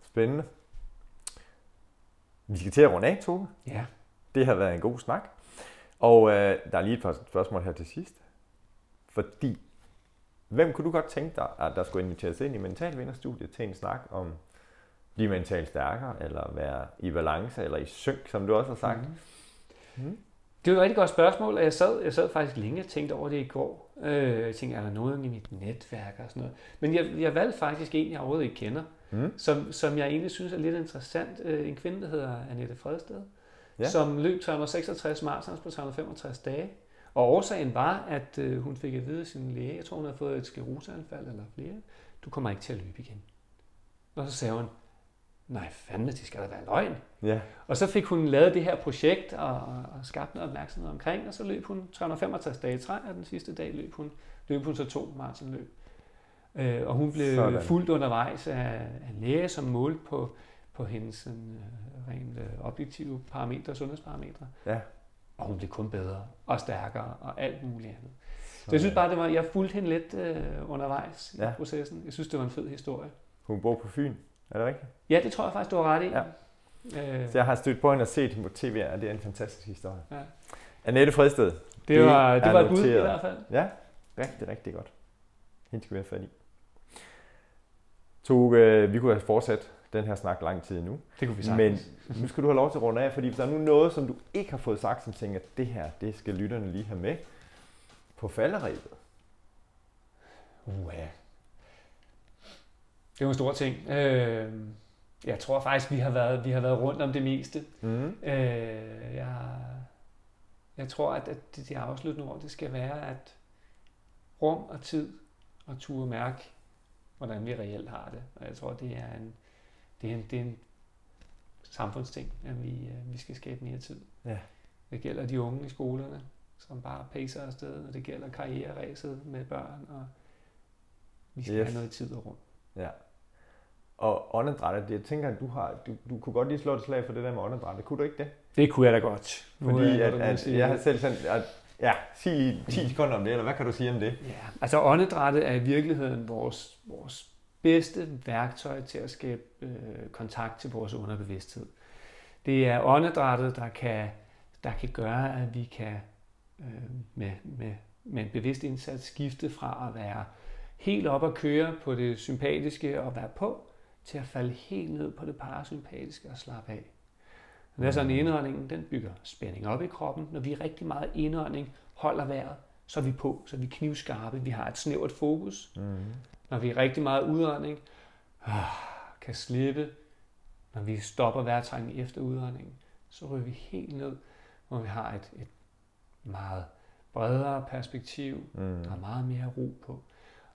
B: Spændende. Vi skal til at runde af, Tove.
C: ja.
B: Det har været en god snak. Og øh, der er lige et par spørgsmål her til sidst. Fordi, hvem kunne du godt tænke dig, at der skulle inviteres ind i Mentalvinderstudiet til en snak om blive mentalt stærkere, eller være i balance, eller i synk, som du også har sagt?
C: Mhm.
B: Mm.
C: Det er et rigtig godt spørgsmål, og jeg sad, jeg sad faktisk længe og tænkte over det i går. Øh, jeg tænkte, er der nogen i mit netværk og sådan noget? Men jeg, jeg valgte faktisk en, jeg overhovedet ikke kender,
B: Mm.
C: som, som jeg egentlig synes er lidt interessant. Øh, en kvinde, der hedder Annette Fredsted,
B: ja.
C: som løb 366 marathons på 365 dage. Og årsagen var, at øh, hun fik at vide af sin læge, jeg tror hun havde fået et skleroseanfald eller flere, du kommer ikke til at løbe igen. Og så sagde hun, nej fandme, det skal da være løgn.
B: Ja.
C: Og så fik hun lavet det her projekt og, og skabt noget opmærksomhed omkring, og så løb hun 365 dage i træ, og den sidste dag løb hun, løb hun så to maratonløb. Øh, og hun blev
B: Sådan.
C: Sådan. fuldt undervejs af, af læge, som målte på, på hendes sådan, øh, rent øh, objektive parametre, sundhedsparametre.
B: Ja.
C: Og hun blev kun bedre og stærkere og alt muligt andet. Så jeg synes bare, det var, jeg fulgte hende lidt øh, undervejs i
B: Ja.
C: processen. Jeg synes, det var en fed historie.
B: Hun bor på Fyn. Er det rigtigt?
C: Ja, det tror jeg faktisk, du har ret i.
B: Ja.
C: Øh,
B: Så jeg har stødt på hende og set hende på tv, og det er en fantastisk historie.
C: Ja.
B: Annette Fredsted.
C: det, var,
B: det
C: var et bud i hvert fald.
B: Ja, rigtig, rigtig godt. Hende skal vi have fat i. Toge, vi kunne have fortsat den her snak lang tid nu.
C: Det kunne vi
B: Men
C: sagtens.
B: nu skal du have lov til at runde af, fordi hvis der er nu noget, som du ikke har fået sagt, som tænker, det her, det skal lytterne lige have med på falderæbet.
C: Uh, ja. Det er jo en stor ting. Øh, jeg tror faktisk, vi har været, vi har været rundt om det meste.
B: Mm.
C: Øh, jeg, jeg tror, at, at det, de afsluttende ord, det skal være, at rum og tid og turde mærke, hvordan vi reelt har det. Og jeg tror, det er en, det er en, det er en samfundsting, at vi, øh, vi skal skabe mere tid.
B: Ja.
C: Det gælder de unge i skolerne, som bare pacer afsted, og det gælder karriereræset med børn, og vi skal
B: yes.
C: have noget tid og rum.
B: Ja. Og åndedrættet, jeg tænker, at du, har, du, du kunne godt lige slå et slag for det der med åndedrættet. Kunne du ikke det?
C: Det kunne jeg da godt. Nu
B: Fordi
C: jeg
B: at, at,
C: sige
B: jeg har selv sådan, at, ja, sig lige 10 sekunder om det, eller hvad kan du sige om det?
C: Ja, altså åndedrættet er i virkeligheden vores, vores bedste værktøj til at skabe øh, kontakt til vores underbevidsthed. Det er åndedrættet, der kan, der kan gøre, at vi kan øh, med, med, med en bevidst indsats skifte fra at være helt op at køre på det sympatiske og være på, til at falde helt ned på det parasympatiske og slappe af. Det er sådan, indåndingen den bygger spænding op i kroppen. Når vi er rigtig meget indånding, holder vejret, så er vi på, så er vi knivskarpe. Vi har et snævert fokus.
B: Mm.
C: Når vi er rigtig meget udånding, ah, kan slippe. Når vi stopper vejrtrækning efter udåndingen, så ryger vi helt ned, hvor vi har et, et meget bredere perspektiv,
B: Mm.
C: der er meget mere ro på.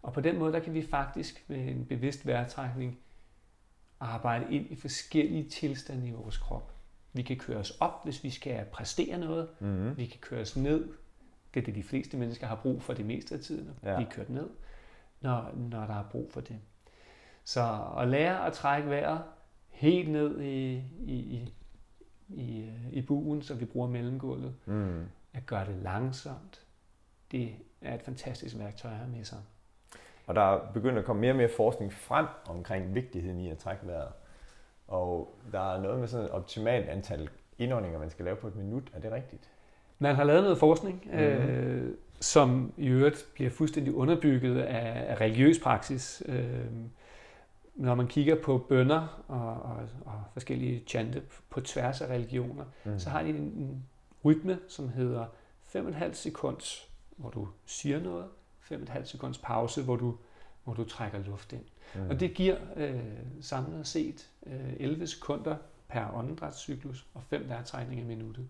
C: Og på den måde, der kan vi faktisk med en bevidst vejrtrækning arbejde ind i forskellige tilstande i vores krop. Vi kan køre os op, hvis vi skal præstere noget.
B: Mm.
C: Vi kan køre os ned. Det er det, de fleste mennesker har brug for det meste af tiden.
B: Ja.
C: Vi er kørt ned, når, når der er brug for det. Så at lære at trække vejret helt ned i, i, i, i, i buen, så vi bruger mellemgulvet.
B: Mm.
C: At gøre det langsomt. Det er et fantastisk værktøj at have med sig.
B: Og der er begyndt at komme mere og mere forskning frem omkring vigtigheden i at trække vejret. Og der er noget med sådan et optimalt antal indåndinger, man skal lave på et minut. Er det rigtigt?
C: Man har lavet noget forskning,
B: Mhm.
C: mm-hmm. øh, som i øvrigt bliver fuldstændig underbygget af, af religiøs praksis. Øh, når man kigger på bønder og, og, og forskellige chante på tværs af religioner,
B: Mm.
C: mm. så har de en, en rytme, som hedder 5,5 sekunds, hvor du siger noget, 5,5 sekunds pause, hvor du, hvor du trækker luft ind.
B: Mm.
C: Og det giver øh, samlet set øh, 11 sekunder per åndedrætscyklus og 5 vejrtrækninger i minuttet.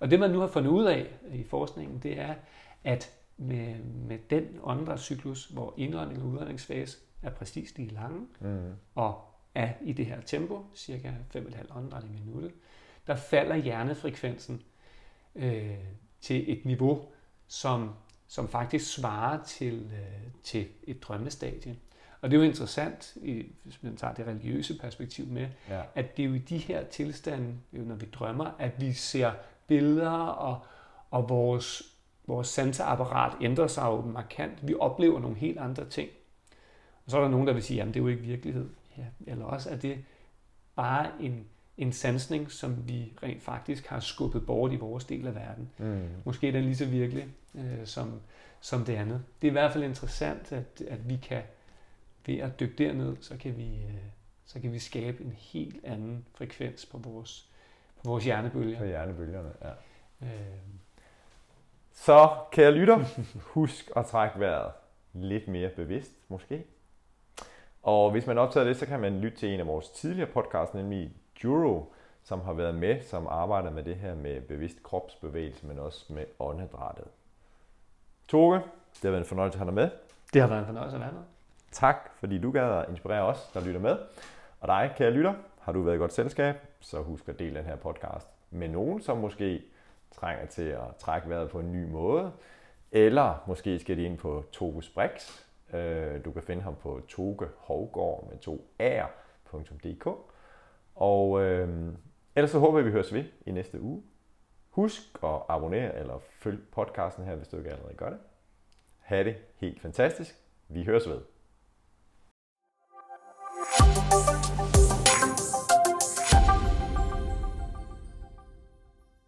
C: Og det man nu har fundet ud af i forskningen, det er, at med, med den åndedrætscyklus, hvor indånding og udåndingsfase er præcis lige lange,
B: Mm.
C: og er i det her tempo, cirka 5,5 åndedræt i minuttet, der falder hjernefrekvensen øh, til et niveau, som, som faktisk svarer til, øh, til et drømmestadie. Og det er jo interessant, hvis man tager det religiøse perspektiv med,
B: Ja.
C: at det er jo i de her tilstande, når vi drømmer, at vi ser billeder, og, og vores, vores sanseapparat ændrer sig jo markant. Vi oplever nogle helt andre ting. Og så er der nogen, der vil sige, jamen det er jo ikke virkelighed. Ja, eller også er det bare en, en sansning, som vi rent faktisk har skubbet bort i vores del af verden.
B: Mm.
C: Måske er den lige så virkelig øh, som, som det andet. Det er i hvert fald interessant, at, at vi kan ved at dykke derned, så kan vi, øh, så kan vi skabe en helt anden frekvens på vores, på vores hjernebølger.
B: På hjernebølgerne, ja.
C: Øh,
B: Så, kære lytter, <laughs> husk at trække vejret lidt mere bevidst, måske. Og hvis man optager det, så kan man lytte til en af vores tidligere podcasts, nemlig Juro, som har været med, som arbejder med det her med bevidst kropsbevægelse, men også med åndedrættet. Toge, det har været en fornøjelse at have dig med.
C: det har været en fornøjelse at være med.
B: Tak, fordi du gad at inspirere os, der lytter med. Og dig, kære lytter, Har du været i godt selskab, så husk at dele den her podcast med nogen, som måske trænger til at trække vejret på en ny måde, eller måske skal de ind på Toges Brix. Øh, du kan finde ham på Toge Hovgård med to r.dk. Og øh, ellers så håber jeg, vi høres ved i næste uge. Husk at abonnere eller følg podcasten her, hvis du ikke allerede gør det. Ha' det helt fantastisk. Vi høres ved.